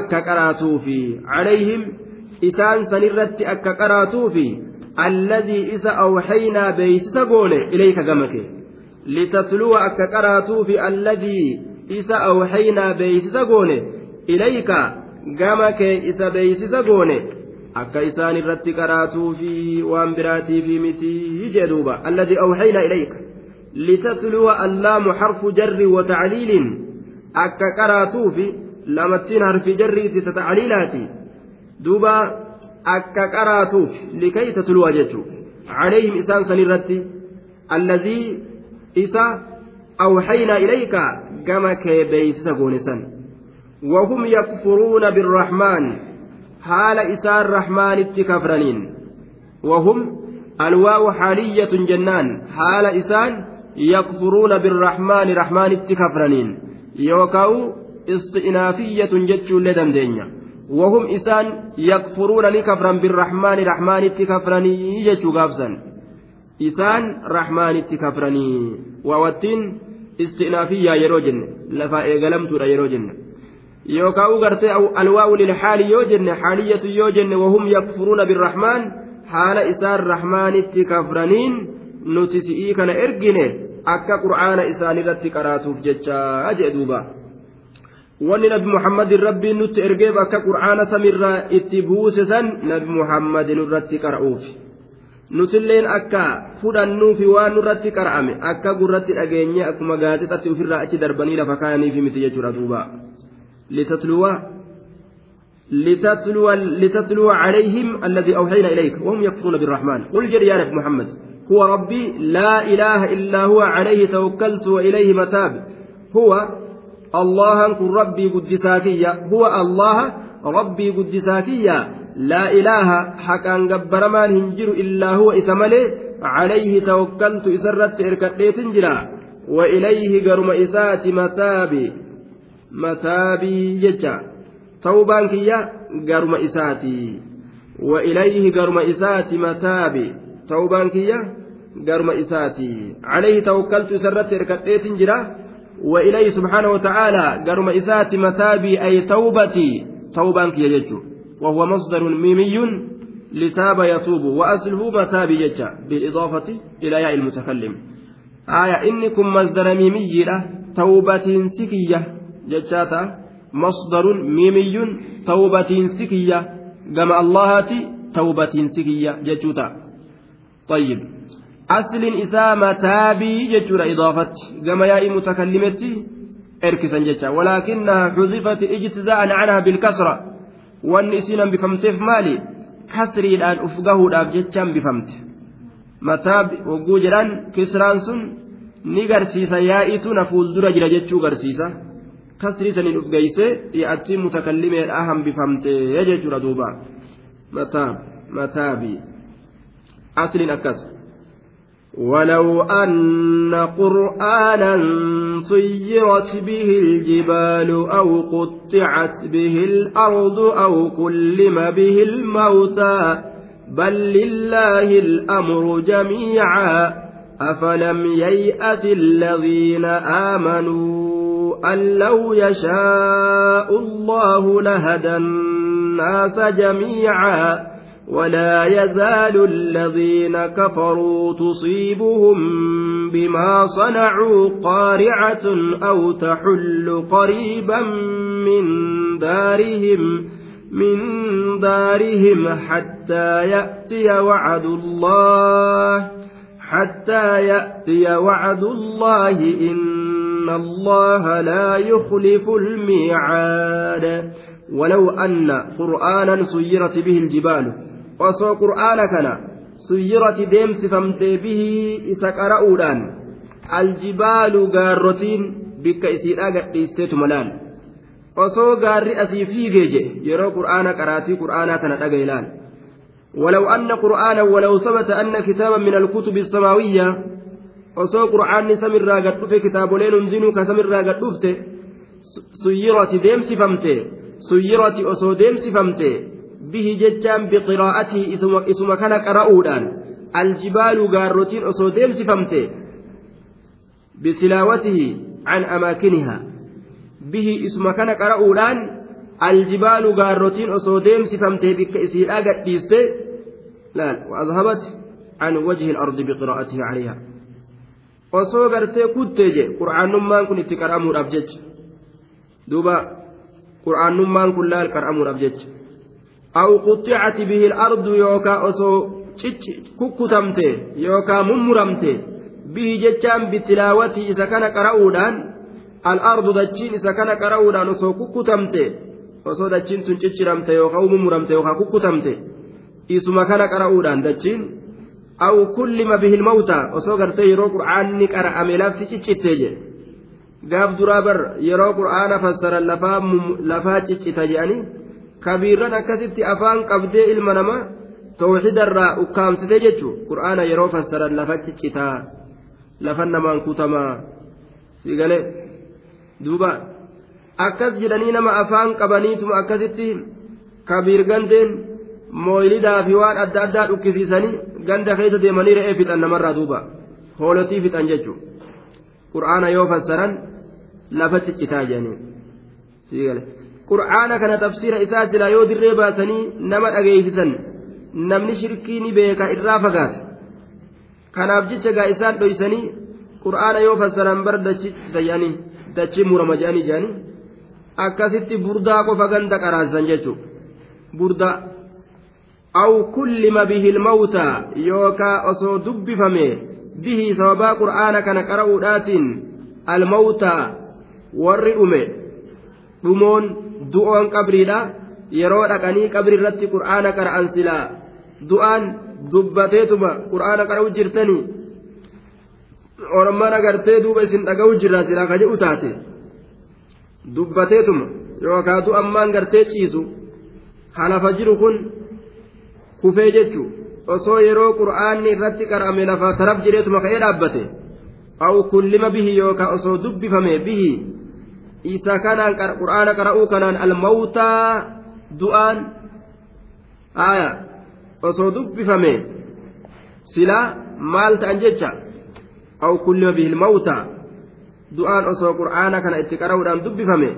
akka qaraatuufi calayhim isaan sanirratti akka qaraatuufi alladii isa awxaynaa beeysisa goone ilayka gama kee litatluwa akka qaraatuufi alladii isa awxaynaa beeysisa goone ilayka gama kee isa beeysisa goone akka isaan irratti qaraatuufi waan biraatiifi mitii jedhuuba alladii awxaynaa ilayka wa tacliilin akka qaraatuufi lamattiin harfi jarriiti ta tacliilaati duuba akka qaraatuuf likay tatluwa jechuu calayhim isaan san irratti alladii isa awxaynaa ilayka gama kee beeysisa goone san وهم يكفرون بالرحمن حال إسان رحمن كفرنين وهم الواو حالية جنان حال إسان يكفرون بالرحمن رحمن كفرنين يوكاو استئنافية جتش لدن دينيا. وهم إسان يكفرون لكفرا بالرحمن رحمن كفرني جتش غافسا إسان رحمن كفرني ووتين استئنافية يروجن. لفا إيغلمت يروجن. yookaan gartee alwaa'u lilhaali yoo jenne haaliyatu yoo jenne wahum yakfuruuna birrahmaan haala isaan rahmaanitti kafraniin nuti si'ii kana ergine akka qur'aana isaanirratti qaraatuuf jechaa jee duuba. Wanni nabi muhammadin rabbiin nutti ergeef akka qur'aana samiirraa itti buuse san nabi muhammadin irratti qara'uuf nutilleen akka fudhannuufi waan nurratti qara'ame akka gurratti dhageenye akkuma gaazexatti ofirraa achi darbanii lafa kaayaniif miti jechuudha duuba. Litatluwa litatluwa litatluwa calayhim alladii awxayna ilayka wahum yakfuruuna birraxmaan qul jedhe yaa nabi muhammad. هو ربي لا إله إلا هو عليه توكلت وإليه متاب. هو الله كن ربي قدساكية. هو الله ربي قدساكية. لا إله حقا جبر ما هنجر إلا هو إثمله عليه توكلت إسرت إركت تنجرا وإليه قرم إسات متابي. متابي ججا توبان كيا قرم إساتي. وإليه قرم إسات متابي. توبان كيا قرم إساتي. عليه توكلت سرت إركتيت جرا وإليه سبحانه وتعالى قرم إسات متابي أي توبتي. توبان كيا ججو. وهو مصدر ميمي لتاب يتوب وأصله متاب يجا بالإضافة إلى ياء المتكلم. آية إنكم مصدر ميمي توبة سكية. ججاتا مصدر ميمي توبة سكية. كما الله توبة سكية. ججوتا. طيب أصل إساء متابي ججور إضافة كما ياء متكلمتي إركسا ججا ولكنها حذفت اجتزاء عنها بالكسرة وأن إسنا بفمتف مالي kasriidhaan uf gahuudhaaf jechaan bifamte mataa hogguu jedhan kisraan sun ni garsiisa yaa'itu na fuuldura jira jechuu garsiisa kasrii saniin uf geeyse yaa'attiin mutakallimeedhaa hambifamte jechuudha duuba mataab mataabii asliin akkas ولو أن قرآنا سيرت به الجبال أو قطعت به الأرض أو كلم به الموتى بل لله الأمر جميعا أفلم ييأت الذين آمنوا أن لو يشاء الله لهدى الناس جميعا. ولا يزال الذين كفروا تصيبهم بما صنعوا قارعة أو تحل قريبا من دارهم من دارهم حتى يأتي وعد الله حتى يأتي وعد الله إن الله لا يخلف الميعاد. ولو أن قرآنا سيرت به الجبال osoo qur'aana kana suyyirati deemsifamtee bihii isa qara'uudhaan aljibaalu gaarrotiin bikka isiidhaa gadhiisteetuma laal osoo gaarri asii fiigee jedhe yeroo qur'aana qaraatii qur'aanaa kana dhagaye laal ولو أن قرآنا ولو ثبت أن كتابا من الكتب السماوية osoo qur'aanni samirraa gad dhufe kitaaboleen hundinuu ka samirraa gad dhufte suyyirati deemsifamte suyyirati osoo deemsifamte bihi jechaan biqiraa'atii isuma kana qara'uudhaan aljibaalu gaarrotiin osoo deemsifamte bitilaawatihi an amaakinihaa bihi isuma kana qara'uudhaan aljibaalu gaarrotiin osoo deemsifamte bikka isiidhaa gadhiiste وأذهبت عن وجه الأرض بقراءته عليها je qur'aannummaan kun itti qar'amuudhaaf jecha duuba qur'aannummaan kun laal qar'amuudhaaf jecha aw quxicati bihi alardu yookaa osoo kukkutamte yookaa mummuramte bihi jechaan bitilaawatii isa kana qara'uudhaan al'aardu dachiin isa kana qara'uudhaan osoo kukkutamte osoo dachiin sun cicciramte yookaan mummuramte yookaan kukkutamte isuma kana qara'uudhaan dachiin aw kullima bihi mawta osoo gartee yeroo qur'aanni qara'ame lafti ciccittee jedhe gaaf duraa bar yeroo qur'aana fassaran lafaa ciccita jedhanii. Kabiirran akkasitti afaan qabdee ilma namaa tawxiidarraa ukkaamsitee jechuun qur'aana yeroo fassaran lafa ciccitaa lafa namaan kutamaa sigalee duuba akkas jedhanii nama afaan qabaniituma akkasitti kabiir gandeen mooyilidaa fi waan adda addaa dhukkisiisanii ganda keessa deemanii re'ee fixan namarraa duuba hoolotii fixan jechuun qur'aana yoo fassaran lafa ciccitaa jedhanii sigalee. Qur'aana kana tafsiira isaa silaa yoo dirree baasanii nama dhageeysisan namni shirkii ni beeka irraa fagaata kanaaf jecha gaa isaan dhoysanii qur'aana yoo fassaran bar dachi dachii murama jedhanii jedhanii akkasitti burdaa qofa ganda qaraansan jechuudha. Burdaa aw kullima bihi ilmawtaa yookaa osoo dubbifame bihi sababaa qur'aana kana qara'uudhaatiin almawtaa warri dhume dhumoon du'oon qabriidha. Yeroo dhaqanii qabri irratti qur'aana qara'an silaa du'aan dubbateetuma qur'aana qara'u jirtanii orman agartee duuba isin dhaga'u jirra silaa ka jedhu taate. Dubbateetuma yookaan du'an maan gartee ciisu halafa jiru kun kufee jechuu osoo yeroo qur'aanni irratti qara'ame lafa taraf jireetuma ka'ee dhaabbate. Awu kullima bihi yookaan osoo dubbifame bihii إذا كان القرآن قرأوا كان الموتى دؤان آية أصو دبفمه سلا مال تأنجتشا أو كلم به الموتى دؤان أصو قرآن كان اتقرأوا دام دبفمه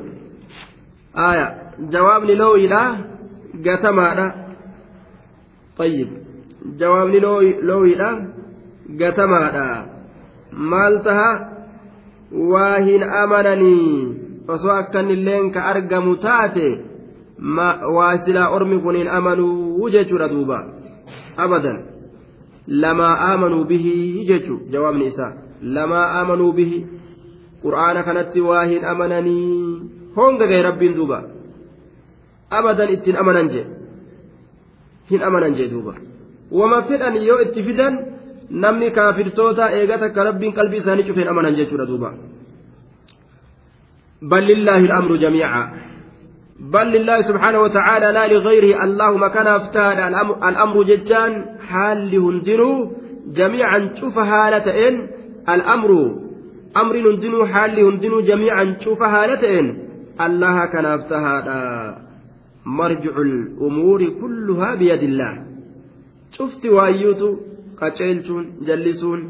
آية جواب لو إلى قتمانا طيب لو إلى قتمانا maal taha? Waa hin amananii. Osoo akkanilleen ka argamu taate waa silaa ormi kun hin amanuu jechuudha duuba. Abadan. Lamaa aamanuu bihi jechu jawaabni isaa. Lamaa aamanuu bihi. Qur'aana kanatti waa hin amananii. Honga gahe rabbiin duuba. Abadan ittiin amanan jee. Hin amanan jee duuba. Wama fedhan yoo itti fidan namni kaafirtoota eega takka rabbiin qalbii isaanii cufeen amanan jechuudha duuba بل لله الأمر جميعا. بل لله سبحانه وتعالى لا لغيره. اللهم كان أفتاد الأمر ججان. حال هندنو. جميعا شوف هالتين الأمر. أمر هندنو حال هندنو. جميعا شوف هالتين الله كان افتهاد مرجع الأمور كلها بيد الله. شفت وايوتو qaceelchuun jallisuun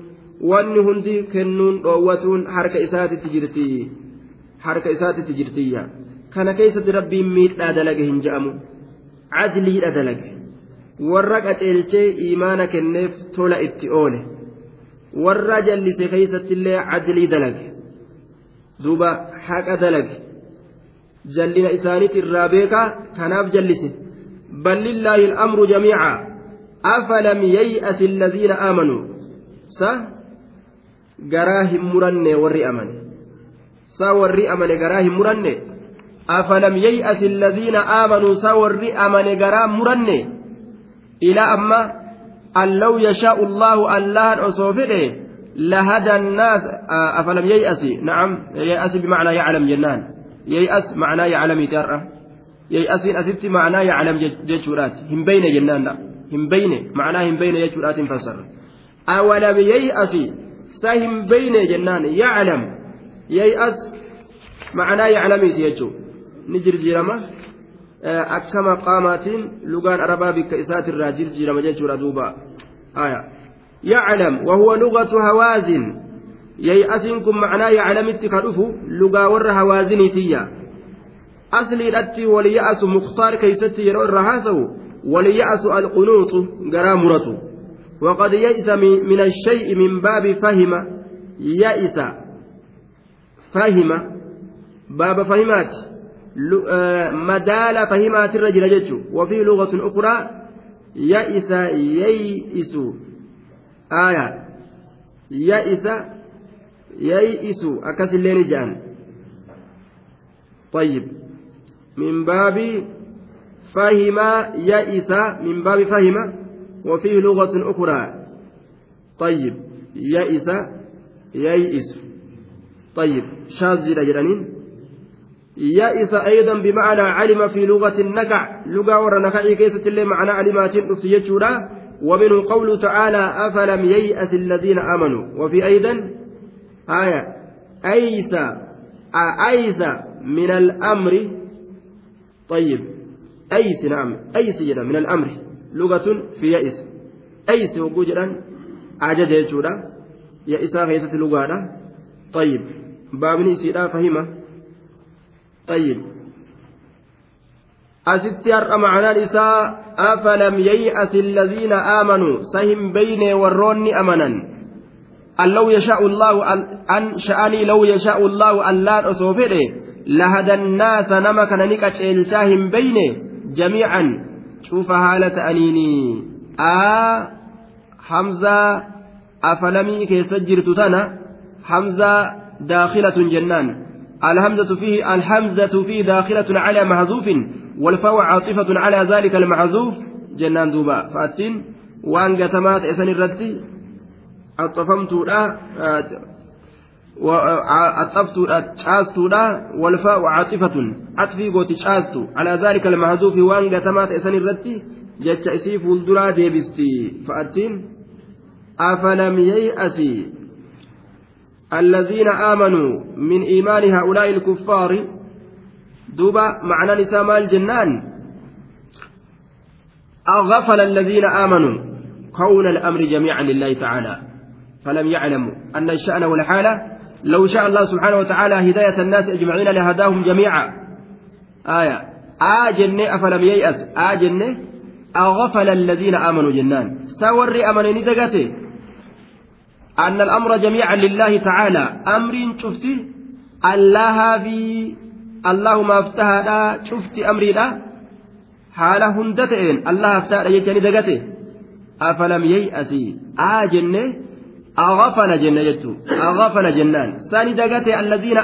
wanni hundi kennuun dhoowwatuun harka isaatitti jirti harka isaatitti jirtiyya. Kana keessatti rabbiin miidhaa dalage hin je'amu. Cadliidha dalage. Warra qaceelchee imaana kenneef tola itti oole. Warra jallise keessattillee cadlii dalage. Duuba haqa dalage. Jallina isaaniiti irraa beekaa kanaaf jallise. Bal lillaahi al'amru jamiica. Afalam yay'ati alladhiina aamanuu sa? Garaa hin muranne warri amane sa warri amane garaa hin muranne afalam yay'ati alladhiina aamanuu sa warri amane garaa muranne ilaa amma an law yashaa'u allahu allahan osoo fedhe لهدى الناس أفلم ييأس نعم ييأس بمعنى يعلم جنان ييأس معناه يعلم ترى ييأس أسدت معناه يعلم جيشورات هم بين جنان لا hin beyne macnaa hin beyne jechuudhaatiin fassarra awalam yay'asi sa hin beyne macnaa yaclamiiti jechuu ni jirjiirama akka maqaamaatiin lugaan arabaa bikka isaatirraa jirjiirama jechuudha duuba aya yaclam wahuwa lugatu hawaazin yay'asiin kun macnaa yaclamitti ka dhufu lugaa warra hawaaziniitiyya asliidhatti waliya'asu muktaar keeysatti yeroo irra haasawu وليأس القنوط غرامرة وقد يئس من الشيء من باب فهم يئس فهم باب فهمات. مدال فهمات الرجل جج وفي لغة أخرى يئس ييئس آية. يئس ييئس أكس الليل جان. طيب. من باب فهم يئس. من باب فهم. وفيه لغة أخرى. طيب. يئس ييئس طيب شاذ جرانين يئس أيضا بمعنى علم في لغة النكع. لغة ورنكع كيسة اللي معنى علمات أفتيتشورا ومنه قوله تعالى أفلم ييأس الذين آمنوا. وفي أيضا آية أيس أيس من الأمر. طيب أيس نعم أيس جدا من الأمر. لغة في يئس أيس وجوجا عجد يجودا يئسا خيسة لغة. طيب. بابني سيدا فهمه طيب asitti har'a macnaan isaa afalam yay'asi alladhiina aamanuu sahim beyne warroonni amanan an law yashaa'u allaahu an sha'anii law yashaa'u allaahu allaan osoo fedhe lahadannaasa nama kana ni qaceelchaa hin beyne جميعا شوف هالة أنيني آ حمزة أفلمي كي سجرت تنا حمزة داخلة جنان الهمزة فيه الحمزة فيه داخلة على محذوف والفاء عاطفة على ذلك المحذوف جنان دوبا فأتين وأن قتمات إسن الرد أطفمت walfaa caatifatun catfii gooti caastu calaa daalika almahduufi waan gatamaa ta'e san irratti jecha isii fuulduraa deebisti fa'attiin afalam yay'asi الذين آمنوا من إيمان هؤلاء الكفار دوبا معنى نساء مال جنان. أغفل الذين آمنوا كون الأمر جميعا لله تعالى. فلم يعلموا أن الشأن والحالة لو شاء الله سبحانه وتعالى هداية الناس أجمعين لهداهم جميعا. آية. آجن أفلم ييأس. آجن أغفل الذين آمنوا جنان. سور أمنني دقته أن الأمر جميعا لله تعالى. أمر شفتي؟ الله في اللهم افتهى شفتي أمري لا؟ حال هندتين الله افتهى يجني دقته. أفلم ييأسي آجن أغفل جنة أغفل جنان. ثاني دقته الذين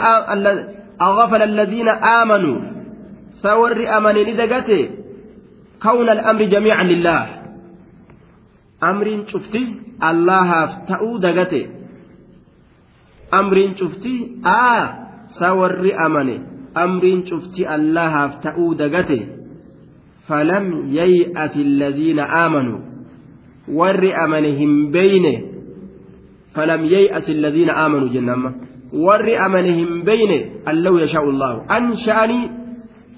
أغفل الذين آمنوا. سور أمنني دقته كون الأمر جميعا لله. أمر شفتي allahaaf ta'uu dagate amriin cufti aa sawarri amane amriin cufti allahaaf ta'uu dagate falam yay'ati alladhiina aamanuu warri amane hin beyne falam yay'ati alladhiina aamanuu jennamma warri amane hin beyne allau yashaa'u allaahu an sha'anii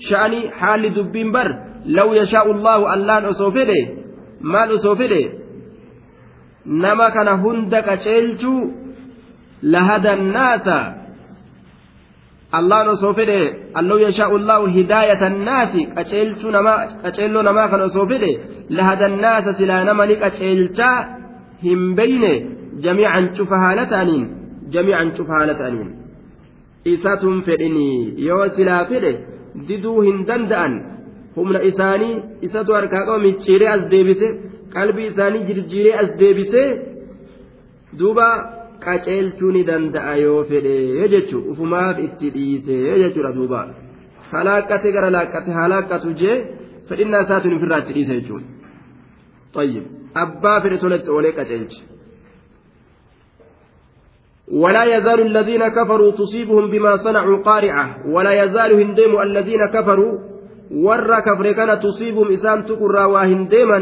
sha'anii haalli dubbiin bar law yashaa'u allaahu allaan osoo fedhe maal osoo fedhe nama kana hunda qaceelchuu lahadannaasa allaan osoo fedhe allau yashaa'u llaahu hidaayata annaasi qaceelchuu namaa qaceelloo namaa kana osoo fedhe lahadannaasa silaa nama ni qaceelchaa hin beyne jamiican cufa haala ta'aniin jamiican cufa haala ta'aniin isatun fedhinii yoo silaa fedhe diduu hin danda'an humna isaanii isatu harkaa qaba micciiree as deebise qalbii isaanii jirjiiree as deebisee duuba qaceelchuu ni danda'a yoo fedhe jechuun ufumaaf itti dhiisee jechuudha duuba halaaqqate gara laaqqate halaaqqatu jee fedhinnaa isaatiin ofirraa itti dhiise jechuudha طيب أبا في رسولة أوليك أجلج ولا يزال الذين كفروا تصيبهم بما صنعوا قارعة ولا يزال هندم الذين كفروا ور كفر كان تصيبهم إسان تقرى وهندما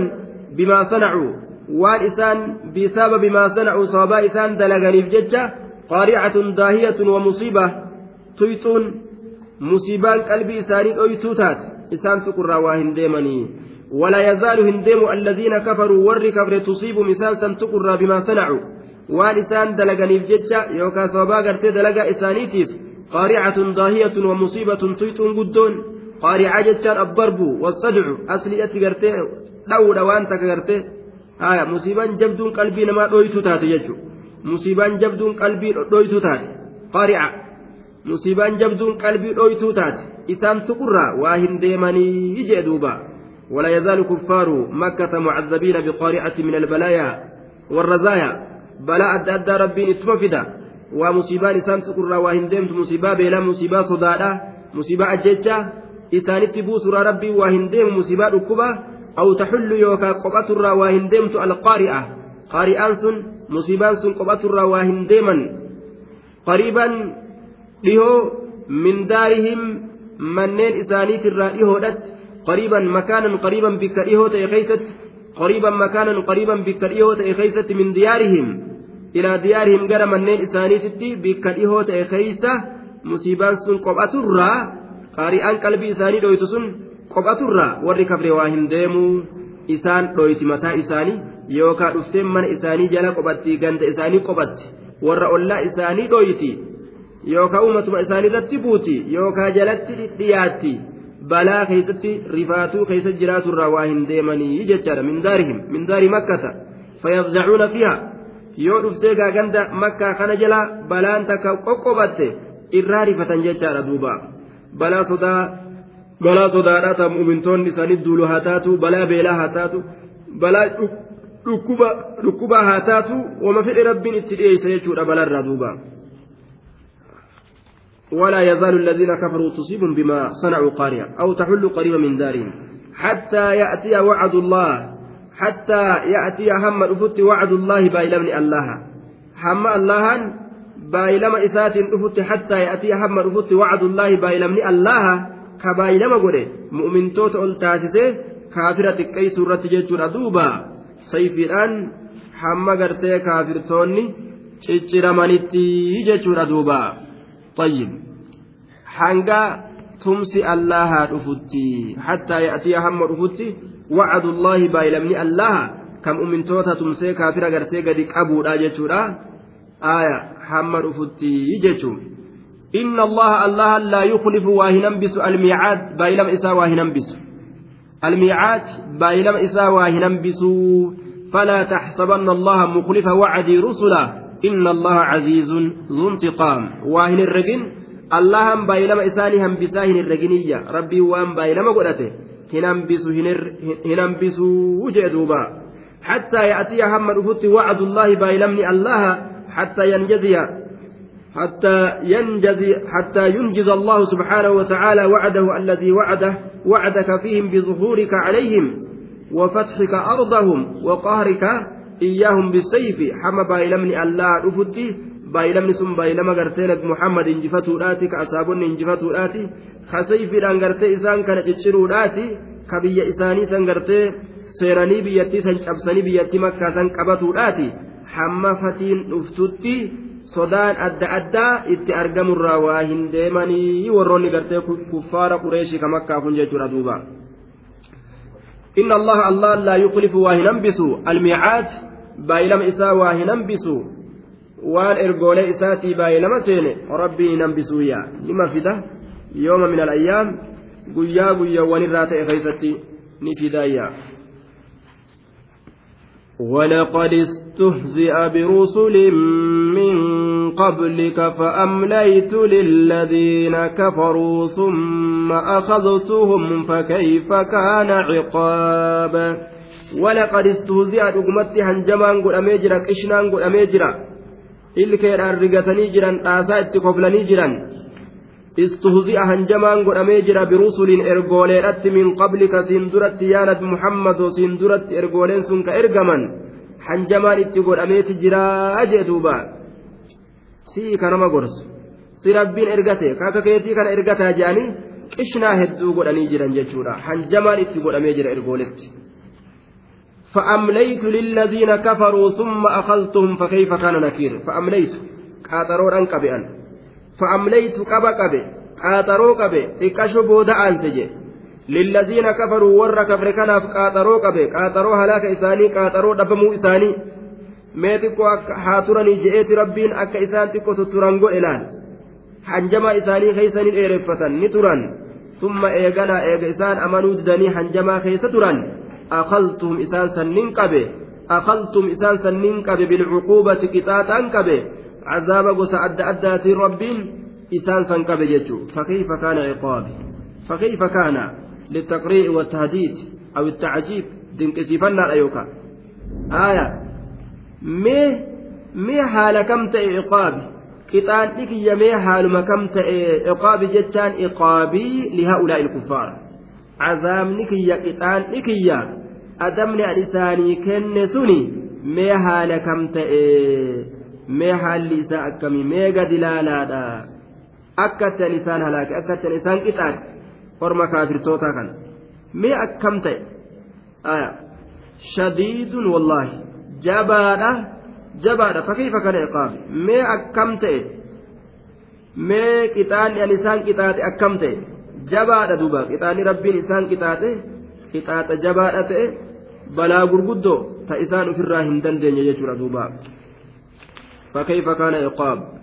isaan bisaba bimaa sanacuu sababaa isaan dalaganiif jecha qaari'atun daahiyatun wa musiiba tuyxuun musiibaan qalbii isaanii dhoytuu taate isaan tuqurraa waa hin deemanii ولا يزال هندم الذين كفروا ور كفر تصيبهم إسان سنتقر بما صنعوا وان إسان دلقنيف ججا يوكا صوبا قرتي دلقا إسانيتيف قارعة ضاهية ومصيبة تيتون قدون قارعة ججان الضرب والصدع أصلي أتي dha'uudha waan takka gartee haya musiibaan jabduun qalbii namaa dhoytu taate jechuudha musiibaan jabduun qalbii dhoytu taate qari'a musiibaan jabduun qalbii dhoytuu taate isaan tuqurraa waa hin deemanii jee duuba ولا يزال كفار مكة معذبين بقارعة من البلايا والرزايا بلاء أدى ربي اتمفدا ومصيبان إسان تقر واهن ديمت مصيبة بلا مصيبة صدادا مصيبة أججة إسان اتبوس ربي واهن ديم مصيبة ركبة أو تحل يوكا قبة الرواهن ديمت القارئة قارئان سن مصيبان سن قبة الرواهن ديما قريبا له من دارهم منين إسانيت الرائهودت قريبا مكانا قريبا بك إيهوت قريبا مكانا قريبا بك إيهوت من ديارهم. إلى ديارهم قال منين إسانيت بك إيهوت إيخيسة مصيبان سن قبة الرا. قارئان قلبي إساني دويت سن qophaturraa warri kafre waa hin deemuu isaan dhoyti mataa isaanii yookaan dhufteen mana isaanii jala qophatti ganda isaanii qophatti warra ollaa isaanii dhoyti yookaan uumatuma isaanii irratti buuti yookaan jalatti dhiyaatti balaa keessatti rifaatuu keessa jiraaturraa waa hin deemanii jechaadha. Mindaarihim mindaari makkata. Fayyafzacuuna fiha yoo dhuftee gaaganda makkaa kana jala balaan takka qoqqobatte irraa rifatan jechaadha duuba. Balaa sodaa. Balaa sodaadhaa ta'a mu'umintoonni isaanii duulu haa taatu balaa beelaa haa taatu balaa dhukkubaa haa taatu wama fedhe rabbiin itti dhiyeessa jechuudha balaarraa duuba. ولا يزال الذين كفروا تصيبهم بما صنعوا قارئة أو تحل قريبا من دارهم حتى يأتي وعد الله حتى يأتي هم الأفت وعد الله بايلمن الله هم الله بايلم إسات الأفت حتى يأتي هم الأفت وعد الله بايلمن الله ka baay'inama godhe mu'umintoota ol taasisee kaafira xiqqeessuu irratti jechuudha. Duuba sayfiidhaan hamma gartee kaafirtoonni cicciramanitti jechuudha duuba. Tayyib. Hanga tumsi allahaa dhufutti hattaa ya'tiya hamma dhufutti wacadullaahi baay'ilamni allaha kan mu'umintoota tumsee kaafira gartee gadi qabuudha jechuudha. Aaya hamma dhufutti jechuudha. Hin hambisu almiicaad baay'ilama isaa waa hin hambisu almiicaad baay'ilama isaa waa hin hambisu فلا تحسبن الله مخلف وعدي رسلا. إن الله عزيز ذو انتقام. واهن الرجن اللهم بايلما إساني هم بساهن الرجنية. ربي وان بايلما قلته هننبس هننبس وجدوبا حتى يأتي هم رفت وعد الله بايلمني الله حتى ينجزي حتى ينجزي حتى ينجز الله سبحانه وتعالى وعده الذي وعده وعدك فيهم بظهورك عليهم وفتحك أرضهم وقهرك إياهم بالسيف. حما بايلمني الله رفتي بايلمني سم بايلما قرتينك محمد انجفتوداتي كأصابون انجفتوداتي kasayfiidhaan gartee isaan kana ciccirudhaati ka biyya isaanii san gartee seeranii biyyattii san cabsanii biyyattii makkaa san qabatuudhaati hamma fatiin sodaan adda addaa itti argamurraa waa hin deemanii warroonni gartee kuffaara qureeshii ka makkaafun jechuudha duuba. إن الله الله لا يخلف واهنبس الميعاد بايلم إساء واهنبس وان إرجولي إساتي بايلم سين ربي ننبسو يا لما فده يوم من الأيام قيا قيا ونرات إخيستي نفدايا ولقد استهزئ برسل من قبلك فأمليت للذين كفروا ثم أخذتهم فكيف كان عقاب؟ ولقد استهزئ رقمت هنجمان قل أميجرا كشنان قل أميجرا إلكي الرقتني جرا آسات قبلني جرا istuhzi'a hanjamaan godhamee jira birusuliin ergooleedhatti min qablika siin duratti yaa nabi muhammadoo siin duratti ergooleen sun ka ergaman hanjamaan itti godhameeti jiraa jee duuba sii kanama gorsu si rabbiin ergate kaaka keetii kana ergataa je'anii qishnaa hedduu godhanii jiran jechuudha hanjamaan itti godhamee jira ergooletti فأمليت للذين كفروا ثم أخذتهم فكيف كان نكير فأمليت قاطروا أنك بأن فأمليت قبا قبي قاطروا قبي booda aanse je للذين كفروا ور كفر كناف قاطروا قبي قاطروا هلاك إساني قاطروا دبموا إساني rabbiin akka isaan xiqqoo tutturan godhe laal hanjama isaanii keessa ni dheereffatan ni turan summa eeganaa eega isaan amanuu didanii hanjamaa keessa turan akaltum isaan sannin qabe akaltum isaan sannin qabe bilcuquubati qixaaxaan qabe عذاب قصة أدى أدى ربين إسان سنكب جيتشو فكيف كان عقابي؟ فكيف كان للتقريع والتهديد أو التعجيب؟ دنكسيفنا أيوكا. آية. مي مي حال كم عقابي؟ قطان إكي مي حال ما كم عقابي جتان عقابي لهؤلاء الكفار. عذاب نكي قطان إكي أدمني أنساني كن سني مي حال كم mee haalli isaa akkamii mee gadi laalaadha akkattan isaan halaake akkattan isaan qixaaxe horma kaafirtootaa kana. Mee akkam ta'e? Shadiidun wallaahi. Jabaadha jabaadha. Fakkiifa kana iqaabi mee akkam ta'e? Mee qixaanni an isaan qixaaxe akkam ta'e? Jabaadha duuba. Qixaanni rabbiin isaan qixaaxe qixaaxa jabaadha ta'e. Balaa gurguddoo ta isaan ofirraa hin dandeenye jechuudha duuba فكيف كان عقاب؟